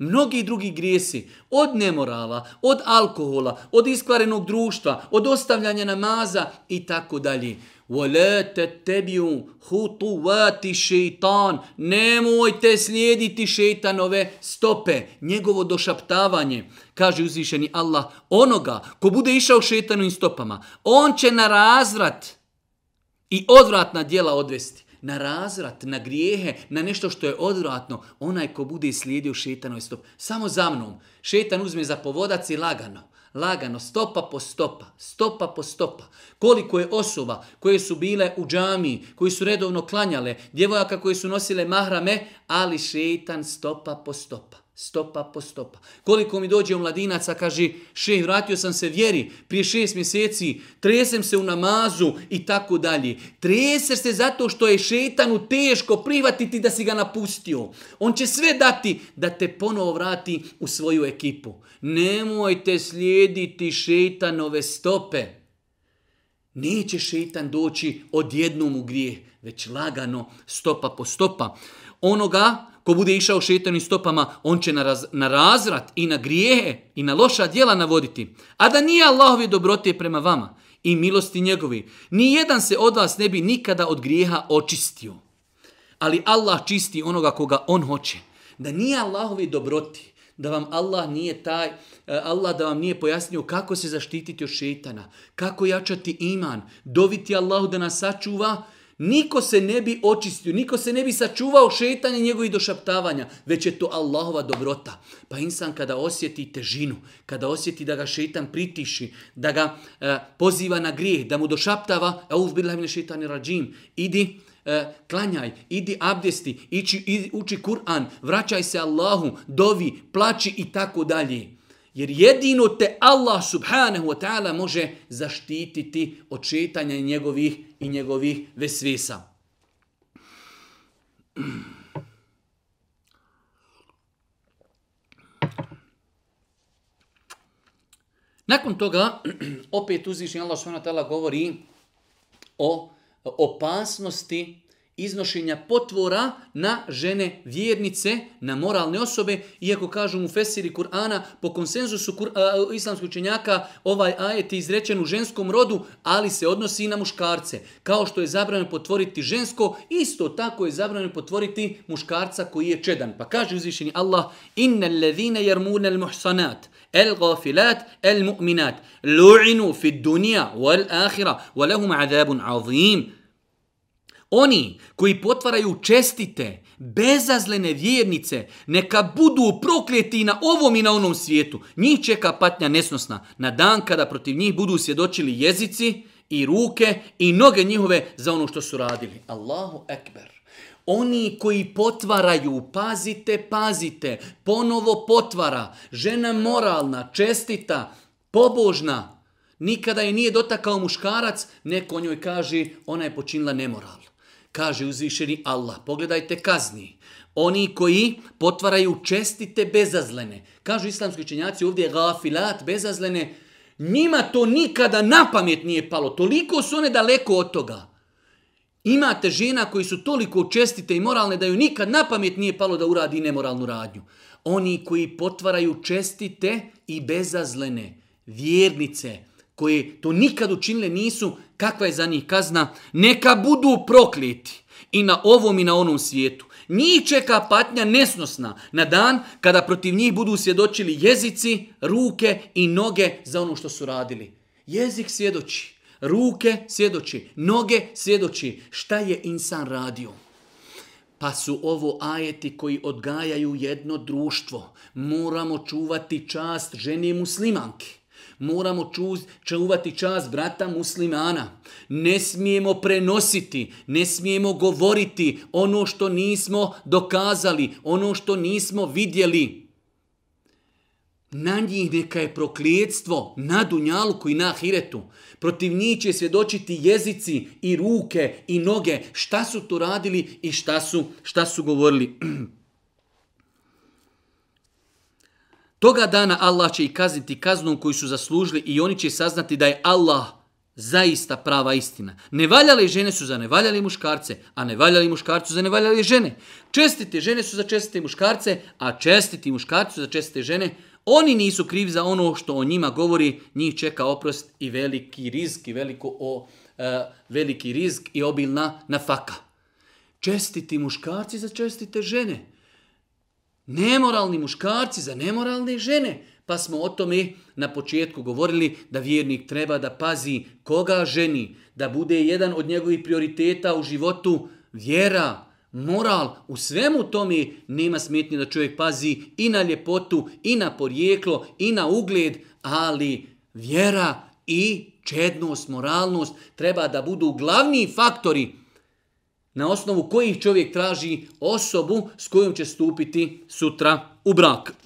mnogi drugi grijesi, od nemorala, od alkohola, od iskvarenog društva, od ostavljanja namaza i tako dalje. Volete tebiu hutuvati šeitan, nemojte slijediti šeitanove stope, njegovo došaptavanje. Kaže uzvišeni Allah, onoga ko bude išao šeitanovim stopama, on će na razvrat i odvratna djela odvesti na razrat, na grijehe, na nešto što je odvratno, onaj ko bude slijedio šetanoj stop. Samo za mnom. Šetan uzme za povodac i lagano. Lagano, stopa po stopa, stopa po stopa. Koliko je osoba koje su bile u džamiji, koji su redovno klanjale, djevojaka koje su nosile mahrame, ali šetan stopa po stopa stopa po stopa. Koliko mi dođe omladinaca, kaže, še, vratio sam se vjeri, prije šest mjeseci, tresem se u namazu i tako dalje. Treser se zato što je šetanu teško prihvatiti da si ga napustio. On će sve dati da te ponovo vrati u svoju ekipu. Nemojte slijediti šetanove stope. Neće šetan doći odjednom u grijeh, već lagano, stopa po stopa. Onoga ko bude išao šetanim stopama, on će na, raz, na razrat i na grijehe i na loša djela navoditi. A da nije Allahove dobrote prema vama i milosti njegovi, ni jedan se od vas ne bi nikada od grijeha očistio. Ali Allah čisti onoga koga on hoće. Da nije Allahove dobroti, da vam Allah nije taj, e, Allah da vam nije pojasnio kako se zaštititi od šetana, kako jačati iman, doviti Allahu da nas sačuva, niko se ne bi očistio, niko se ne bi sačuvao šetanje njegovih došaptavanja, već je to Allahova dobrota. Pa insan kada osjeti težinu, kada osjeti da ga šetan pritiši, da ga e, poziva na grijeh, da mu došaptava, a uzbirlaj mi šetan rađim, idi, e, klanjaj, idi abdesti, ići, uči Kur'an, vraćaj se Allahu, dovi, plači i tako dalje. Jer jedino te Allah subhanahu wa ta'ala može zaštititi od četanja njegovih i njegovih vesvesa. Nakon toga, opet uzvišnji Allah subhanahu wa ta'ala govori o opasnosti iznošenja potvora na žene vjernice, na moralne osobe, iako kažu mu Fesiri Kur'ana, po konsenzusu Kur a, islamskog učenjaka, ovaj ajet je izrečen u ženskom rodu, ali se odnosi i na muškarce. Kao što je zabranjeno potvoriti žensko, isto tako je zabranjeno potvoriti muškarca koji je čedan. Pa kaže uzvišeni Allah, inna levine jarmune al muhsanat, al gafilat, al mu'minat, lu'inu fi dunija, wal ahira, wa lahum azabun azim. Oni koji potvaraju čestite, bezazlene vjernice, neka budu prokljeti na ovom i na onom svijetu. Njih čeka patnja nesnosna na dan kada protiv njih budu svjedočili jezici i ruke i noge njihove za ono što su radili. Allahu ekber. Oni koji potvaraju, pazite, pazite, ponovo potvara, žena moralna, čestita, pobožna, nikada je nije dotakao muškarac, neko njoj kaže, ona je počinila nemoral kaže uzvišeni Allah, pogledajte kazni. Oni koji potvaraju čestite bezazlene. Kažu islamski činjaci ovdje gafilat bezazlene. Njima to nikada na pamet nije palo. Toliko su one daleko od toga. Imate žena koji su toliko čestite i moralne da ju nikad na pamet nije palo da uradi nemoralnu radnju. Oni koji potvaraju čestite i bezazlene vjernice, koje to nikad učinile nisu, kakva je za njih kazna, neka budu prokliti i na ovom i na onom svijetu. Njih čeka patnja nesnosna na dan kada protiv njih budu svjedočili jezici, ruke i noge za ono što su radili. Jezik svjedoči, ruke svjedoči, noge svjedoči šta je insan radio. Pa su ovo ajeti koji odgajaju jedno društvo. Moramo čuvati čast žene muslimanke moramo čuz, čuvati čas brata muslimana. Ne smijemo prenositi, ne smijemo govoriti ono što nismo dokazali, ono što nismo vidjeli. Na njih neka je prokljedstvo, na Dunjalku i na Ahiretu. Protiv njih će svjedočiti jezici i ruke i noge. Šta su to radili i šta su, šta su govorili? Toga dana Allah će ih kazniti kaznom koju su zaslužili i oni će saznati da je Allah zaista prava istina. Ne valjale žene su za ne valjale muškarce, a ne valjali muškarcu za ne valjale žene. Čestite žene su za čestite muškarce, a čestiti muškarcu za čestite žene. Oni nisu krivi za ono što o njima govori, njih čeka oprost i veliki rizik i veliko o e, veliki rizik i obilna nafaka. Čestiti muškarci za čestite žene. žene nemoralni muškarci za nemoralne žene. Pa smo o tome na početku govorili da vjernik treba da pazi koga ženi, da bude jedan od njegovih prioriteta u životu vjera, moral. U svemu tome nema smetnje da čovjek pazi i na ljepotu, i na porijeklo, i na ugled, ali vjera i čednost, moralnost treba da budu glavni faktori na osnovu kojih čovjek traži osobu s kojom će stupiti sutra u brak.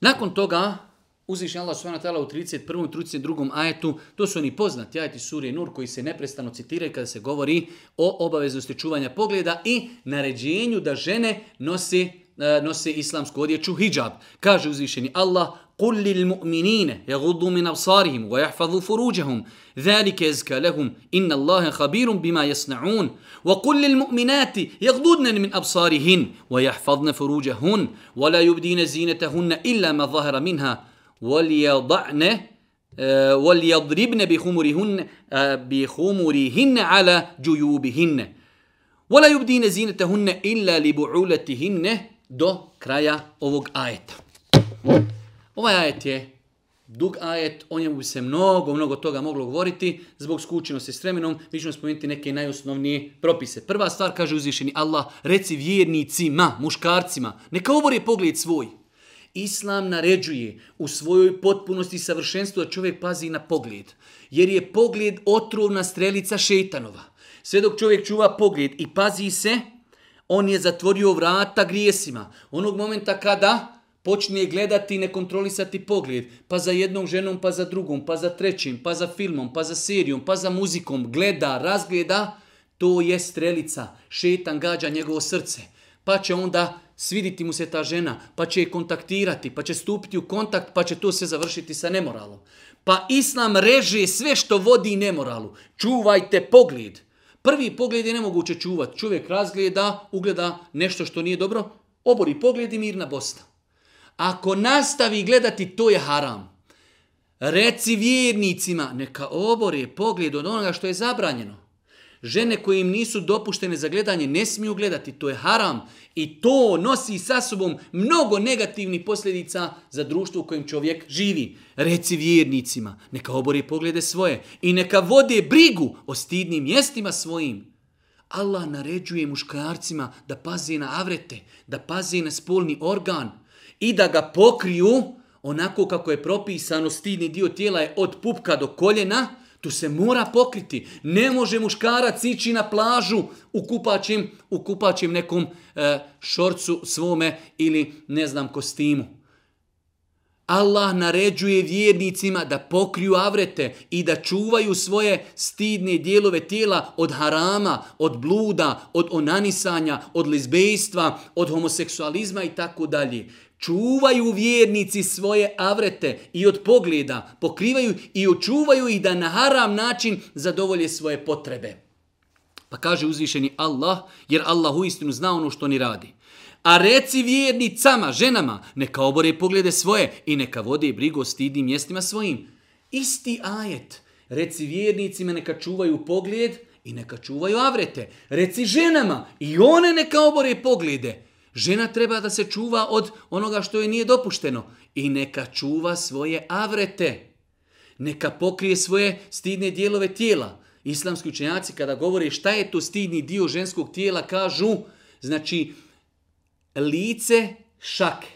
Nakon toga uzviše Allah s.a. u 31. i 32. ajetu, to su oni poznati ajeti Surije Nur koji se neprestano citiraju kada se govori o obaveznosti čuvanja pogleda i naređenju da žene nose E, nose islamsku odjeću hijab. Kaže uzvišeni Allah, قل للمؤمنين يغضوا من أبصارهم ويحفظوا فروجهم ذلك يزكى لهم إن الله خبير بما يصنعون وقل للمؤمنات يغضضن من أبصارهن ويحفظن فروجهن ولا يبدين زينتهن إلا ما ظهر منها وليضعن وليضربن بخمرهن بخمرهن على جيوبهن ولا يبدين زينتهن إلا لبعولتهن do kraja ovog ajeta. Ovaj ajet je dug ajet, o njemu bi se mnogo, mnogo toga moglo govoriti. Zbog skučenosti s vremenom, mi ćemo spomenuti neke najosnovnije propise. Prva stvar, kaže uzvišeni Allah, reci vjernicima, muškarcima, neka obore pogled svoj. Islam naređuje u svojoj potpunosti i savršenstvu da čovjek pazi na pogled, jer je pogled otrovna strelica šetanova. Sve dok čovjek čuva pogled i pazi se, on je zatvorio vrata grijesima. Onog momenta kada počne gledati i nekontrolisati pogled, pa za jednom ženom, pa za drugom, pa za trećim, pa za filmom, pa za serijom, pa za muzikom, gleda, razgleda, to je strelica, šetan gađa njegovo srce. Pa će onda sviditi mu se ta žena, pa će je kontaktirati, pa će stupiti u kontakt, pa će to sve završiti sa nemoralom. Pa Islam reže sve što vodi nemoralu. Čuvajte pogled. Prvi pogled je nemoguće čuvati. Čovjek razgleda, ugleda nešto što nije dobro, obori pogled i mirna bosta. Ako nastavi gledati, to je haram. Reci vjernicima, neka obore pogled od onoga što je zabranjeno žene koje im nisu dopuštene za gledanje ne smiju gledati, to je haram i to nosi sa sobom mnogo negativnih posljedica za društvo u kojem čovjek živi. Reci vjernicima, neka obori poglede svoje i neka vode brigu o stidnim mjestima svojim. Allah naređuje muškarcima da paze na avrete, da paze na spolni organ i da ga pokriju onako kako je propisano stidni dio tijela je od pupka do koljena, To se mora pokriti. Ne može muškarac ići na plažu u kupaćim, u kupaćim nekom e, šorcu svome ili ne znam kostimu. Allah naređuje vjernicima da pokriju avrete i da čuvaju svoje stidne dijelove tijela od harama, od bluda, od onanisanja, od lizbejstva, od homoseksualizma i tako dalje čuvaju vjernici svoje avrete i od pogleda, pokrivaju i očuvaju ih da na haram način zadovolje svoje potrebe. Pa kaže uzvišeni Allah, jer Allah u istinu zna ono što oni radi. A reci vjernicama, ženama, neka obore poglede svoje i neka vode brigo stidnim mjestima svojim. Isti ajet. Reci vjernicima neka čuvaju pogled i neka čuvaju avrete. Reci ženama i one neka obore poglede. Žena treba da se čuva od onoga što joj nije dopušteno i neka čuva svoje avrete. Neka pokrije svoje stidne dijelove tijela. Islamski učenjaci kada govore šta je to stidni dio ženskog tijela kažu, znači lice šake.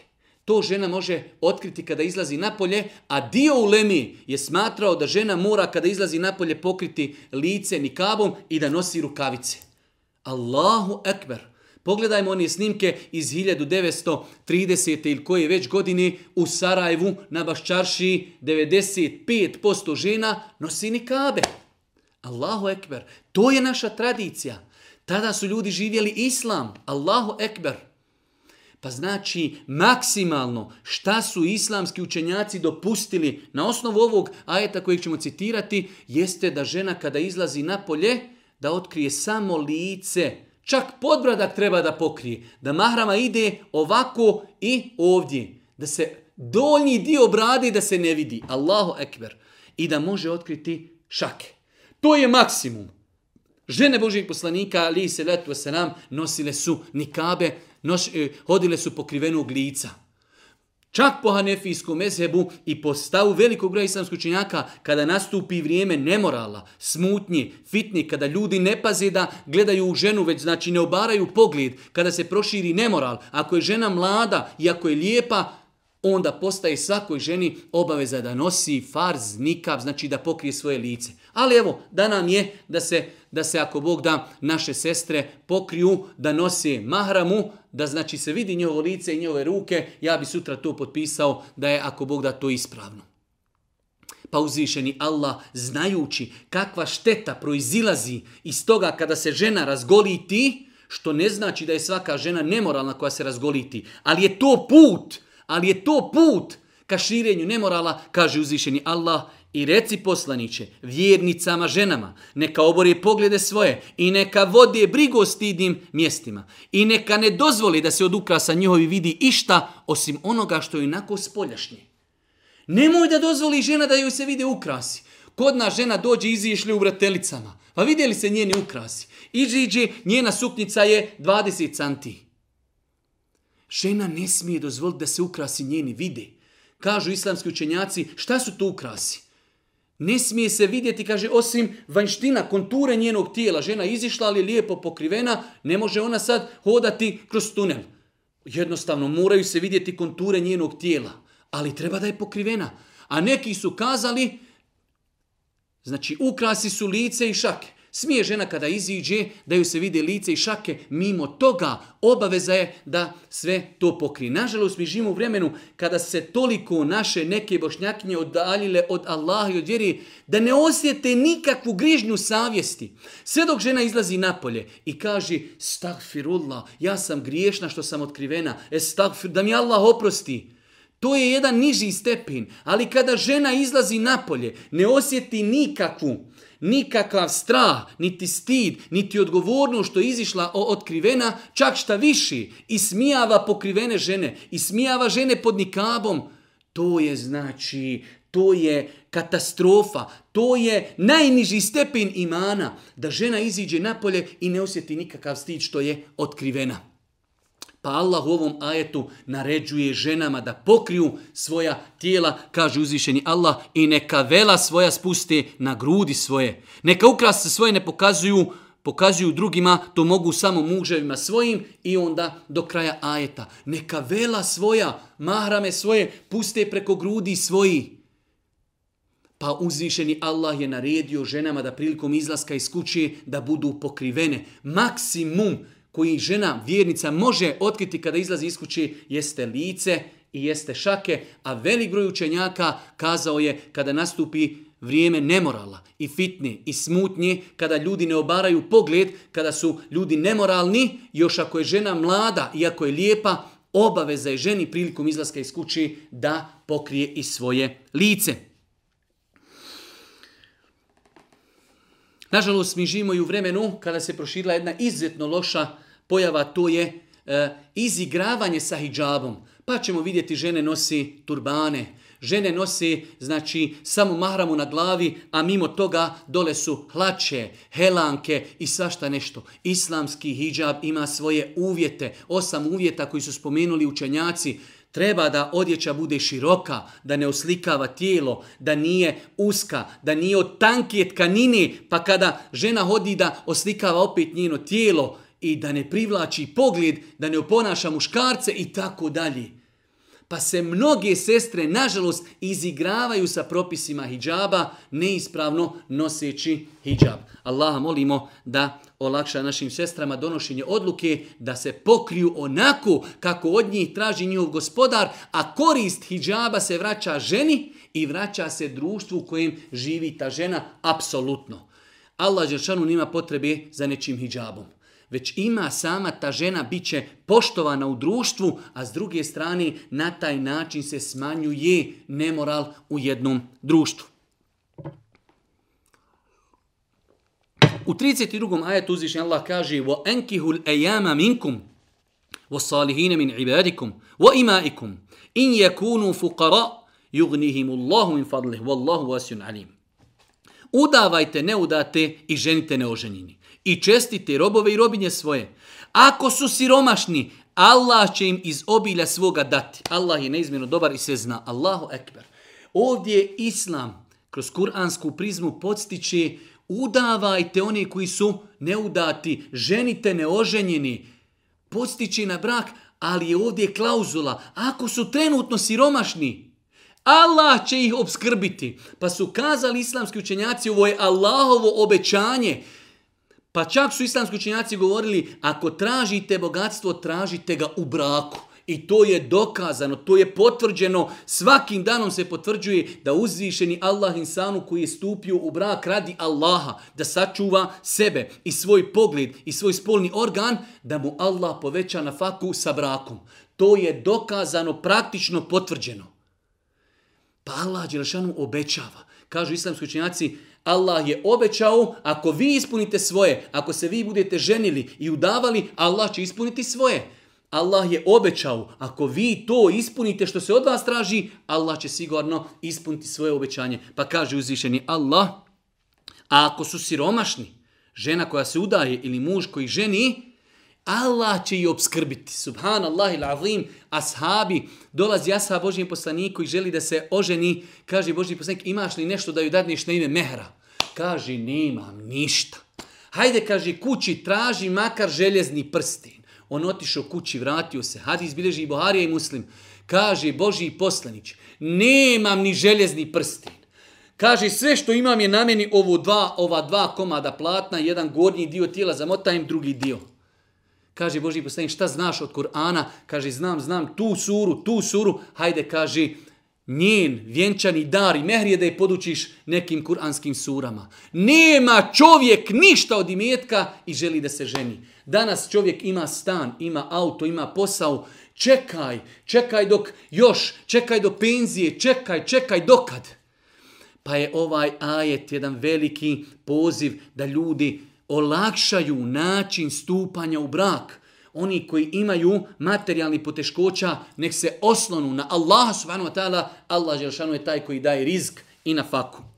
To žena može otkriti kada izlazi napolje, a dio ulemi je smatrao da žena mora kada izlazi napolje pokriti lice nikabom i da nosi rukavice. Allahu ekber. Pogledajmo one snimke iz 1930. ili koje već godine u Sarajevu na Baščarši 95% žena nosi nikabe. Allahu ekber. To je naša tradicija. Tada su ljudi živjeli islam. Allahu ekber. Pa znači maksimalno šta su islamski učenjaci dopustili na osnovu ovog ajeta kojeg ćemo citirati jeste da žena kada izlazi na polje da otkrije samo lice čak podbradak treba da pokrije, da mahrama ide ovako i ovdje, da se donji dio brade da se ne vidi, Allahu ekber, i da može otkriti šake. To je maksimum. Žene Božijeg poslanika, ali se letu se nam, nosile su nikabe, nos, eh, hodile su pokrivenog lica. Čak po hanefijskom mezebu i po stavu velikog broja islamskog činjaka, kada nastupi vrijeme nemorala, smutnje, fitni, kada ljudi ne paze da gledaju u ženu, već znači ne obaraju pogled, kada se proširi nemoral, ako je žena mlada i ako je lijepa, onda postaje svakoj ženi obaveza da nosi farz, nikab, znači da pokrije svoje lice. Ali evo, da nam je da se da se ako Bog da naše sestre pokriju, da nosi mahramu, da znači se vidi njovo lice i njove ruke, ja bi sutra to potpisao da je ako Bog da to ispravno. Pa uzvišeni Allah, znajući kakva šteta proizilazi iz toga kada se žena razgoliti, što ne znači da je svaka žena nemoralna koja se razgoliti, ali je to put, ali je to put ka širenju nemorala, kaže uzvišeni Allah, I reci poslaniće, vjernicama ženama, neka obore poglede svoje i neka vode brigo stidnim mjestima. I neka ne dozvoli da se od ukrasa njihovi vidi išta osim onoga što je inako spoljašnje. Nemoj da dozvoli žena da joj se vide ukrasi. Kod nas žena dođe izišli u vratelicama. Pa vidjeli se njeni ukrasi. Iđiđi, njena suknica je 20 santi. Žena ne smije dozvoliti da se ukrasi njeni vide. Kažu islamski učenjaci, šta su tu ukrasi? Ne smije se vidjeti, kaže, osim vanština, konture njenog tijela. Žena izišla, ali je lijepo pokrivena, ne može ona sad hodati kroz tunel. Jednostavno, moraju se vidjeti konture njenog tijela, ali treba da je pokrivena. A neki su kazali, znači, ukrasi su lice i šake. Smije žena kada iziđe da ju se vide lice i šake, mimo toga obaveza je da sve to pokrije. Nažalost, mi živimo u vremenu kada se toliko naše neke bošnjakinje odaljile od Allaha i od vjeri, da ne osjete nikakvu grižnju savjesti. Sve dok žena izlazi napolje i kaže, stagfirullah, ja sam griješna što sam otkrivena, estagfir, da mi Allah oprosti. To je jedan niži stepin, ali kada žena izlazi napolje, ne osjeti nikakvu grižnju nikakav strah, niti stid, niti odgovornost što je izišla otkrivena, čak šta viši, i smijava pokrivene žene, i smijava žene pod nikabom, to je znači, to je katastrofa, to je najniži stepen imana, da žena iziđe napolje i ne osjeti nikakav stid što je otkrivena. Pa Allah u ovom ajetu naređuje ženama da pokriju svoja tijela, kaže uzvišeni Allah, i neka vela svoja spuste na grudi svoje. Neka ukrase svoje ne pokazuju, pokazuju drugima, to mogu samo muževima svojim i onda do kraja ajeta. Neka vela svoja, mahrame svoje, puste preko grudi svoji. Pa uzvišeni Allah je naredio ženama da prilikom izlaska iz kuće da budu pokrivene. Maksimum, koji žena vjernica može otkriti kada izlazi iz kuće jeste lice i jeste šake, a velik broj učenjaka kazao je kada nastupi vrijeme nemorala i fitne i smutnje, kada ljudi ne obaraju pogled, kada su ljudi nemoralni, još ako je žena mlada i ako je lijepa, obaveza je ženi prilikom izlaska iz kući da pokrije i svoje lice. Nažalost, mi živimo i u vremenu kada se proširila jedna izuzetno loša uh, pojava, to je e, izigravanje sa hijabom. Pa ćemo vidjeti žene nosi turbane, žene nose znači samo mahramu na glavi, a mimo toga dole su hlače, helanke i svašta nešto. Islamski hijab ima svoje uvjete, osam uvjeta koji su spomenuli učenjaci, Treba da odjeća bude široka, da ne oslikava tijelo, da nije uska, da nije od tankije tkanine, pa kada žena hodi da oslikava opet njeno tijelo, i da ne privlači pogled, da ne oponaša muškarce i tako dalje. Pa se mnoge sestre, nažalost, izigravaju sa propisima hijjaba, neispravno noseći hijjab. Allaha molimo da olakša našim sestrama donošenje odluke da se pokriju onako kako od njih traži njihov gospodar, a korist hijjaba se vraća ženi i vraća se društvu u kojem živi ta žena apsolutno. Allah Žešanu nima potrebe za nečim hijjabom već ima sama ta žena, bit će poštovana u društvu, a s druge strane na taj način se smanjuje nemoral u jednom društvu. U 32. ajetu uzvišnji Allah kaže وَاَنْكِهُ الْأَيَامَ مِنْكُمْ وَصَالِهِينَ مِنْ عِبَادِكُمْ وَإِمَائِكُمْ إِنْ يَكُونُوا فُقَرَا يُغْنِهِمُ اللَّهُ مِنْ فَضْلِهُ وَاللَّهُ وَاسْيُنْ عَلِيمُ Udavajte neudate i ženite neoženjeni i čestite robove i robinje svoje. Ako su siromašni, Allah će im iz obilja svoga dati. Allah je neizmjerno dobar i sve zna. Allahu ekber. Ovdje je Islam kroz kuransku prizmu podstiče udavajte one koji su neudati, ženite neoženjeni, podstiče na brak, ali je ovdje klauzula. Ako su trenutno siromašni, Allah će ih obskrbiti. Pa su kazali islamski učenjaci, ovo je Allahovo obećanje. Pa čak su islamski učinjaci govorili, ako tražite bogatstvo, tražite ga u braku. I to je dokazano, to je potvrđeno, svakim danom se potvrđuje da uzvišeni Allah insanu koji je stupio u brak radi Allaha, da sačuva sebe i svoj pogled i svoj spolni organ, da mu Allah poveća na faku sa brakom. To je dokazano, praktično potvrđeno. Pa Allah Đelšanu obećava, kažu islamski učinjaci, Allah je obećao, ako vi ispunite svoje, ako se vi budete ženili i udavali, Allah će ispuniti svoje. Allah je obećao, ako vi to ispunite što se od vas traži, Allah će sigurno ispuniti svoje obećanje. Pa kaže uzvišeni Allah, a ako su siromašni, žena koja se udaje ili muž koji ženi, Allah će i obskrbiti. Subhanallah il azim, ashabi, dolazi ashab Božijem poslaniku i želi da se oženi, kaže Božji poslanik, imaš li nešto da ju dadneš na ime mehra? Kaže, nemam ništa. Hajde, kaže, kući traži makar željezni prsten. On otišao kući, vratio se. Hadis bileži i Buharija i Muslim. Kaže, Boži poslanić, nemam ni željezni prsten. Kaže, sve što imam je na meni ovo dva, ova dva komada platna, jedan gornji dio tijela zamotajem, drugi dio. Kaže, Boži poslanić, šta znaš od Kur'ana? Kaže, znam, znam, tu suru, tu suru. Hajde, kaže, njen vjenčani dar i mehr je da je podučiš nekim kuranskim surama. Nema čovjek ništa od imetka i želi da se ženi. Danas čovjek ima stan, ima auto, ima posao. Čekaj, čekaj dok još, čekaj do penzije, čekaj, čekaj dokad. Pa je ovaj ajet jedan veliki poziv da ljudi olakšaju način stupanja u brak – oni koji imaju materijalni poteškoća, nek se oslonu na Allaha subhanahu wa ta'ala, Allah Želšanu je taj koji daje rizk i na faku.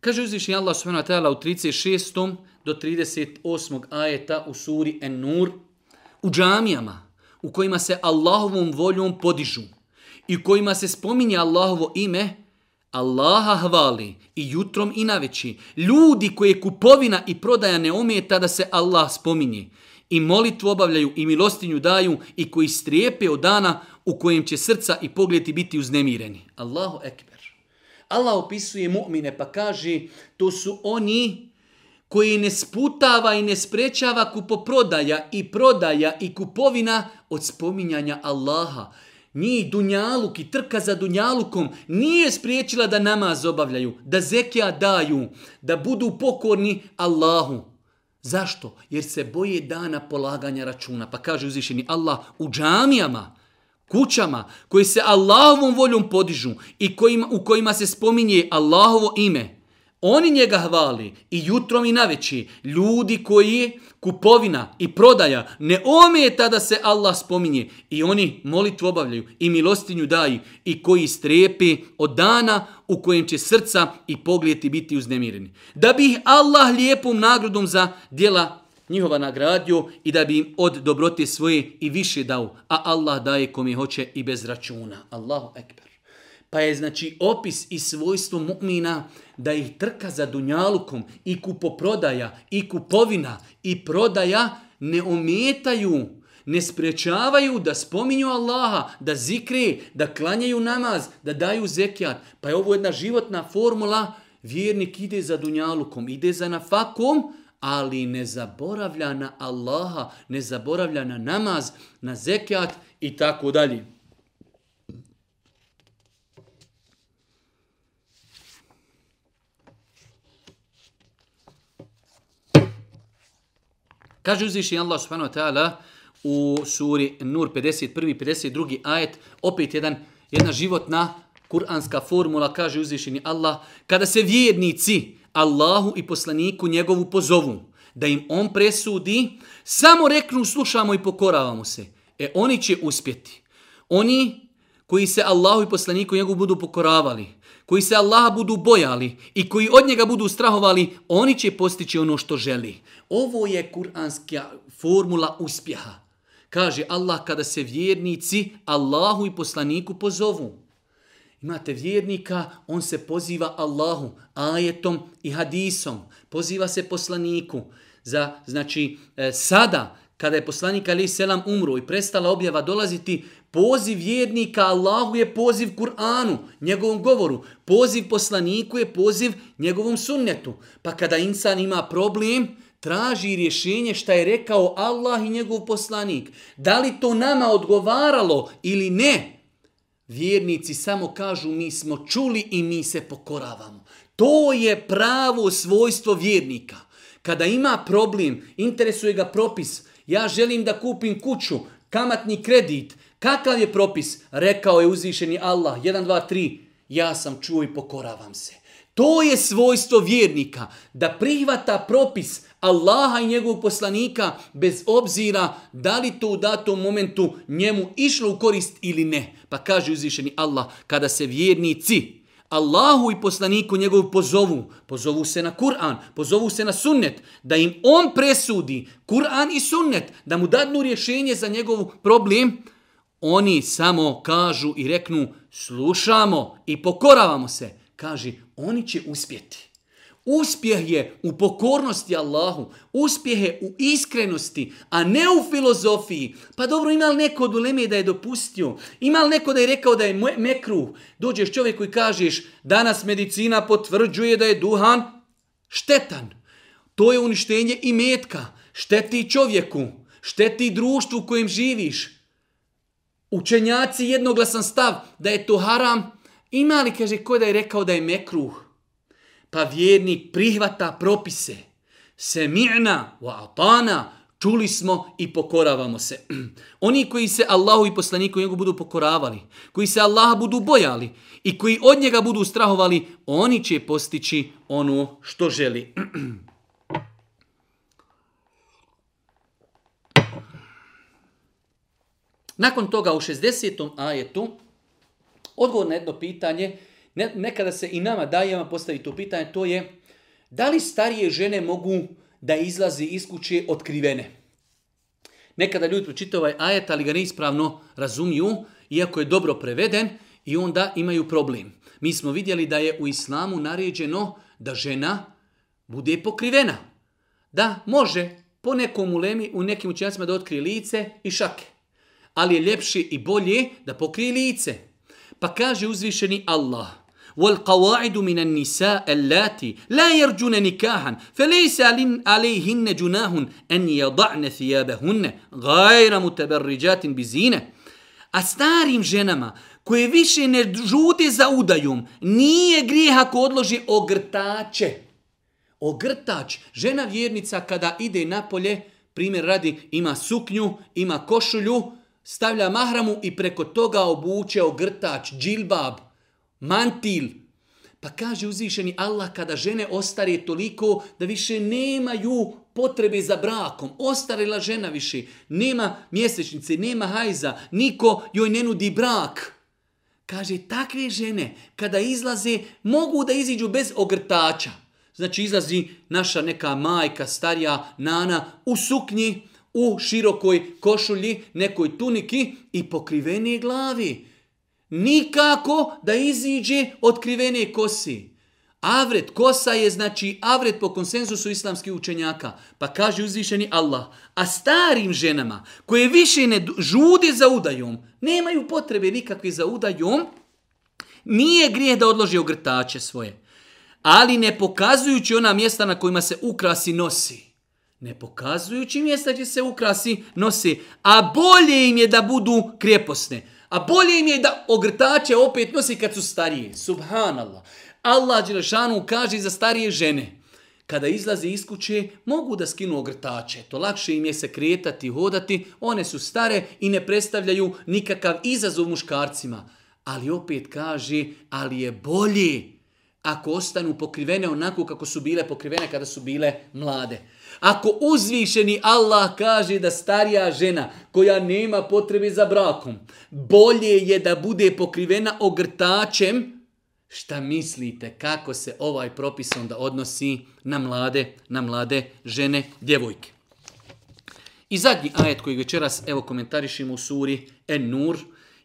Kaže uzvišnji Allah subhanahu wa ta'ala u 36. do 38. ajeta u suri En-Nur, u džamijama, u kojima se Allahovom voljom podižu i kojima se spominje Allahovo ime, Allaha hvali i jutrom i naveći. Ljudi koje kupovina i prodaja ne ometa da se Allah spominje i molitvu obavljaju i milostinju daju i koji strijepe od dana u kojem će srca i pogledi biti uznemireni. Allahu ekber. Allah opisuje mu'mine pa kaže to su oni koje ne sputava i ne sprečava kupoprodaja i prodaja i kupovina od spominjanja Allaha. Njih dunjaluk i trka za dunjalukom nije spriječila da namaz obavljaju, da zekija daju, da budu pokorni Allahu. Zašto? Jer se boje dana polaganja računa. Pa kaže uzvišeni Allah u džamijama, kućama koji se Allahovom voljom podižu i kojima, u kojima se spominje Allahovo ime – Oni njega hvali i jutrom i naveći ljudi koji kupovina i prodaja ne ometa da se Allah spominje i oni molitvu obavljaju i milostinju daju i koji strepi od dana u kojem će srca i pogledi biti uznemireni. Da bi ih Allah lijepom nagradom za dijela njihova nagradio i da bi im od dobrote svoje i više dao, a Allah daje kom je hoće i bez računa. Allahu ekber. Pa je znači opis i svojstvo mu'mina uh, da ih trka za dunjalukom i kupoprodaja i kupovina i prodaja ne ometaju, ne sprečavaju da spominju Allaha, da zikri, da klanjaju namaz, da daju zekijat. Pa je ovo jedna životna formula, vjernik ide za dunjalukom, ide za nafakom, ali ne zaboravlja na Allaha, ne zaboravlja na namaz, na zekijat i tako dalje. Kaže uzvišenje Allah subhanahu wa ta'ala u suri Nur 51. 52. ajet, opet jedan, jedna životna kuranska formula, kaže uzvišenje Allah, kada se vjednici Allahu i poslaniku njegovu pozovu, da im on presudi, samo reknu slušamo i pokoravamo se. E oni će uspjeti. Oni koji se Allahu i poslaniku njegovu budu pokoravali, koji se Allaha budu bojali i koji od njega budu strahovali, oni će postići ono što želi. Ovo je kuranska formula uspjeha. Kaže Allah kada se vjernici Allahu i poslaniku pozovu. Imate vjernika, on se poziva Allahu ajetom i hadisom. Poziva se poslaniku. Za, znači, e, sada, kada je poslanik Ali Selam umro i prestala objava dolaziti, Poziv vjernika Allahu je poziv Kur'anu, njegovom govoru. Poziv poslaniku je poziv njegovom sunnetu. Pa kada insan ima problem, traži rješenje šta je rekao Allah i njegov poslanik. Da li to nama odgovaralo ili ne? Vjernici samo kažu mi smo čuli i mi se pokoravamo. To je pravo svojstvo vjernika. Kada ima problem, interesuje ga propis, ja želim da kupim kuću, kamatni kredit, Kakav je propis? Rekao je uzvišeni Allah, 1, 2, 3, ja sam čuo i pokoravam se. To je svojstvo vjernika, da prihvata propis Allaha i njegovog poslanika bez obzira da li to u datom momentu njemu išlo u korist ili ne. Pa kaže uzvišeni Allah, kada se vjernici Allahu i poslaniku njegovu pozovu, pozovu se na Kur'an, pozovu se na sunnet, da im on presudi Kur'an i sunnet, da mu dadnu rješenje za njegov problem, oni samo kažu i reknu slušamo i pokoravamo se, kaže oni će uspjeti. Uspjeh je u pokornosti Allahu, uspjeh je u iskrenosti, a ne u filozofiji. Pa dobro, ima li neko od uleme da je dopustio? Ima li neko da je rekao da je mekru? Dođeš čovjeku i kažeš, danas medicina potvrđuje da je duhan štetan. To je uništenje i metka. Šteti čovjeku, šteti društvu u kojem živiš učenjaci jednoglasan stav da je to haram, ima li, kaže, ko da je rekao da je mekruh? Pa vjerni prihvata propise. Semirna wa atana, čuli smo i pokoravamo se. Oni koji se Allahu i poslaniku njegu budu pokoravali, koji se Allaha budu bojali i koji od njega budu strahovali, oni će postići ono što želi. Nakon toga u 60. ajetu, odgovor na jedno pitanje, ne, nekada se i nama dajama postavi to pitanje, to je da li starije žene mogu da izlazi iz kuće otkrivene? Nekada ljudi pročitaju ovaj ajet, ali ga neispravno razumiju, iako je dobro preveden, i onda imaju problem. Mi smo vidjeli da je u islamu naređeno da žena bude pokrivena. Da, može po nekom ulemi, u nekim učenjacima da otkrije lice i šake ali je ljepše i bolje da pokrije lice. Pa kaže uzvišeni Allah, والقواعد من النساء اللاتي لا يرجون نكاحا فليس عليهن جناح أن يضعن ثيابهن غير متبرجات بزينة A starim ženama koje više ne žute za udajom, nije grijeh ako odloži ogrtače. Ogrtač, žena vjernica kada ide napolje, primjer radi, ima suknju, ima košulju, stavlja mahramu i preko toga obuče ogrtač, džilbab, mantil. Pa kaže uzvišeni Allah kada žene ostare toliko da više nemaju potrebe za brakom. Ostarila žena više, nema mjesečnice, nema hajza, niko joj ne nudi brak. Kaže, takve žene kada izlaze mogu da iziđu bez ogrtača. Znači izlazi naša neka majka, starija, nana u suknji, u širokoj košulji, nekoj tuniki i pokrivenije glavi. Nikako da iziđe od krivene kosi. Avret, kosa je znači avret po konsenzusu islamskih učenjaka. Pa kaže uzvišeni Allah, a starim ženama koje više ne žude za udajom, nemaju potrebe nikakve za udajom, nije grije da odloži ogrtače svoje. Ali ne pokazujući ona mjesta na kojima se ukrasi nosi. Ne pokazujući mjesta gdje se ukrasi nose, a bolje im je da budu kreposne. A bolje im je da ogrtače opet nosi kad su starije. Subhanallah. Allah Đelešanu kaže za starije žene. Kada izlaze iz kuće, mogu da skinu ogrtače. To lakše im je se kretati, hodati. One su stare i ne predstavljaju nikakav izazov muškarcima. Ali opet kaže, ali je bolje ako ostanu pokrivene onako kako su bile pokrivene kada su bile mlade. Ako uzvišeni Allah kaže da starija žena koja nema potrebe za brakom, bolje je da bude pokrivena ogrtačem, šta mislite kako se ovaj propis onda odnosi na mlade, na mlade žene, djevojke? I zadnji ajet koji večeras evo komentarišimo u suri En Nur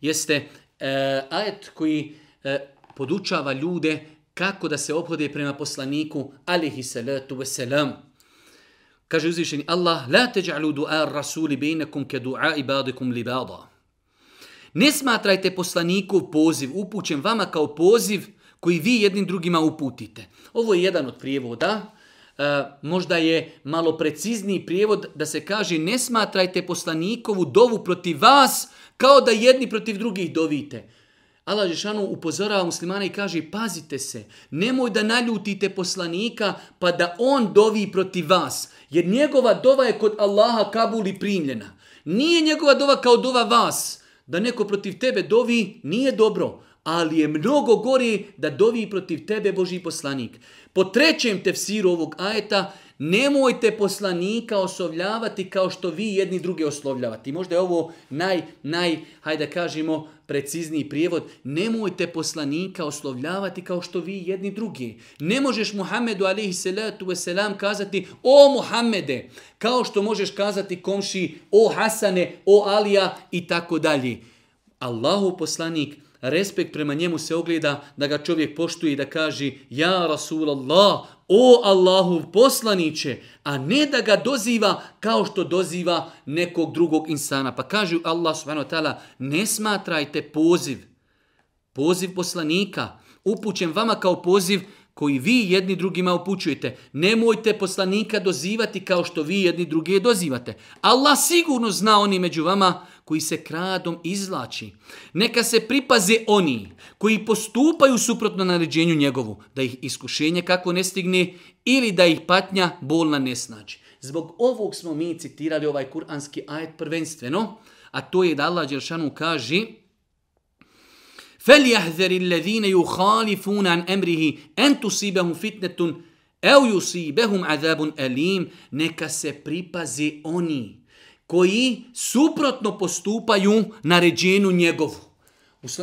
jeste e, ajet koji e, podučava ljude kako da se obhode prema poslaniku alihi salatu veselam. selam Kaže uzvišeni Allah, la teđa'lu du'a rasuli bejnekum ke du'a ibadikum li bada. Ne smatrajte poslanikov poziv, upućen vama kao poziv koji vi jednim drugima uputite. Ovo je jedan od prijevoda, e, možda je malo precizniji prijevod da se kaže ne smatrajte poslanikovu dovu protiv vas kao da jedni protiv drugih dovite. Allah Žešanu upozorava muslimana i kaže pazite se, nemoj da naljutite poslanika pa da on dovi protiv vas. Jer njegova dova je kod Allaha kabul i primljena. Nije njegova dova kao dova vas. Da neko protiv tebe dovi nije dobro, ali je mnogo gore da dovi protiv tebe Boži poslanik. Po trećem tefsiru ovog ajeta, nemojte poslanika osovljavati kao što vi jedni druge oslovljavati. Možda je ovo naj, naj, hajde da kažemo, precizniji prijevod, nemojte poslanika oslovljavati kao što vi jedni drugi. Ne možeš Muhammedu alihi salatu wasalam kazati o Muhammede, kao što možeš kazati komši o Hasane, o Alija i tako dalje. Allahu poslanik respekt prema njemu se ogleda da ga čovjek poštuje i da kaže Ja Rasulallah, o Allahov poslaniće, a ne da ga doziva kao što doziva nekog drugog insana. Pa kaže Allah subhanahu wa ta'ala, ne smatrajte poziv, poziv poslanika, upućen vama kao poziv koji vi jedni drugima upućujete. Nemojte poslanika dozivati kao što vi jedni druge dozivate. Allah sigurno zna oni među vama koji koji se kradom izlači. Neka se pripaze oni koji postupaju suprotno naređenju njegovu, da ih iskušenje kako ne stigne ili da ih patnja bolna ne snađe. Zbog ovog smo mi citirali ovaj kuranski ajet prvenstveno, a to je da Allah Đeršanu kaže فَلْيَهْذَرِ الَّذِينَ يُخَالِفُونَ عَنْ أَمْرِهِ أَنْ تُسِيبَهُمْ فِتْنَةٌ أَوْ يُسِيبَهُمْ عَذَابٌ أَلِيمٌ Neka se pripazi oni koji suprotno postupaju na ređenu njegovu.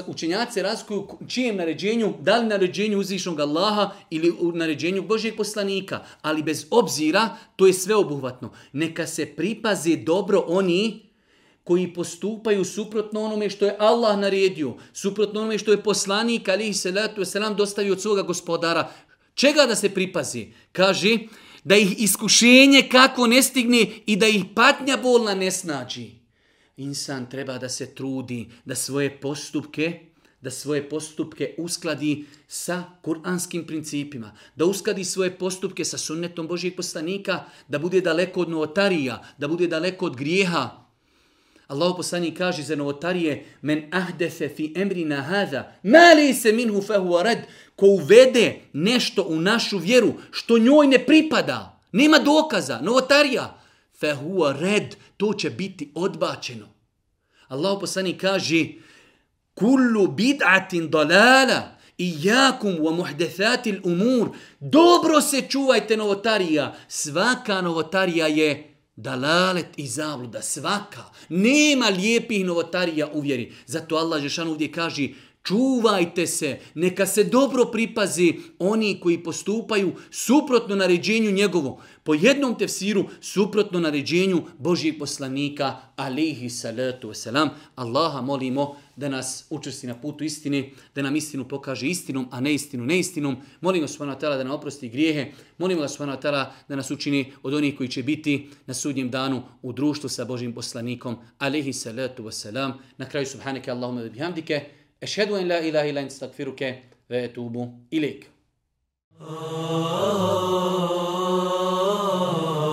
Učenjaci razkuju čijem naređenju, da li naređenju uzvišnog Allaha ili naređenju Božeg poslanika, ali bez obzira to je sveobuhvatno. Neka se pripaze dobro oni koji postupaju suprotno onome što je Allah naredio, suprotno onome što je poslanik, ali i se nam dostavio od svoga gospodara. Čega da se pripazi? Kaže, da ih iskušenje kako ne stigne i da ih patnja bolna ne snađi. Insan treba da se trudi da svoje postupke da svoje postupke uskladi sa kuranskim principima, da uskladi svoje postupke sa sunnetom Božijeg poslanika, da bude daleko od novotarija, da bude daleko od grijeha, Allahu poslanik kaže za novotarije men ahdefe fi emrina hada ma se minhu fa huwa rad ko uvede nešto u našu vjeru što njoj ne pripada nema dokaza novotarija fa huwa rad to će biti odbačeno Allahu poslanik kaže kullu bid'atin dalala Iyakum wa muhdathatil umur. Dobro se čuvajte novotarija. Svaka novotarija je dalalet i zabluda svaka. Nema lijepih novotarija u vjeri. Zato Allah Žešan ovdje kaže čuvajte se, neka se dobro pripazi oni koji postupaju suprotno naređenju njegovo. Po jednom tefsiru suprotno naređenju Božih poslanika alihi salatu wasalam. Allaha molimo, da nas učesti na putu istine, da nam istinu pokaže istinom, a ne istinu neistinom. Molim ga Subhanahu Atala da nam oprosti grijehe. Molim ga Subhanahu Atala da nas učini od onih koji će biti na sudnjem danu u društvu sa Božim poslanikom. Alehi salatu wasalam. Na kraju Subhaneke Allahumma da bihamdike. Ešhedu en la ilaha ila in stakfiruke ve etubu ilik. Oh, oh, oh, oh, oh, oh, oh.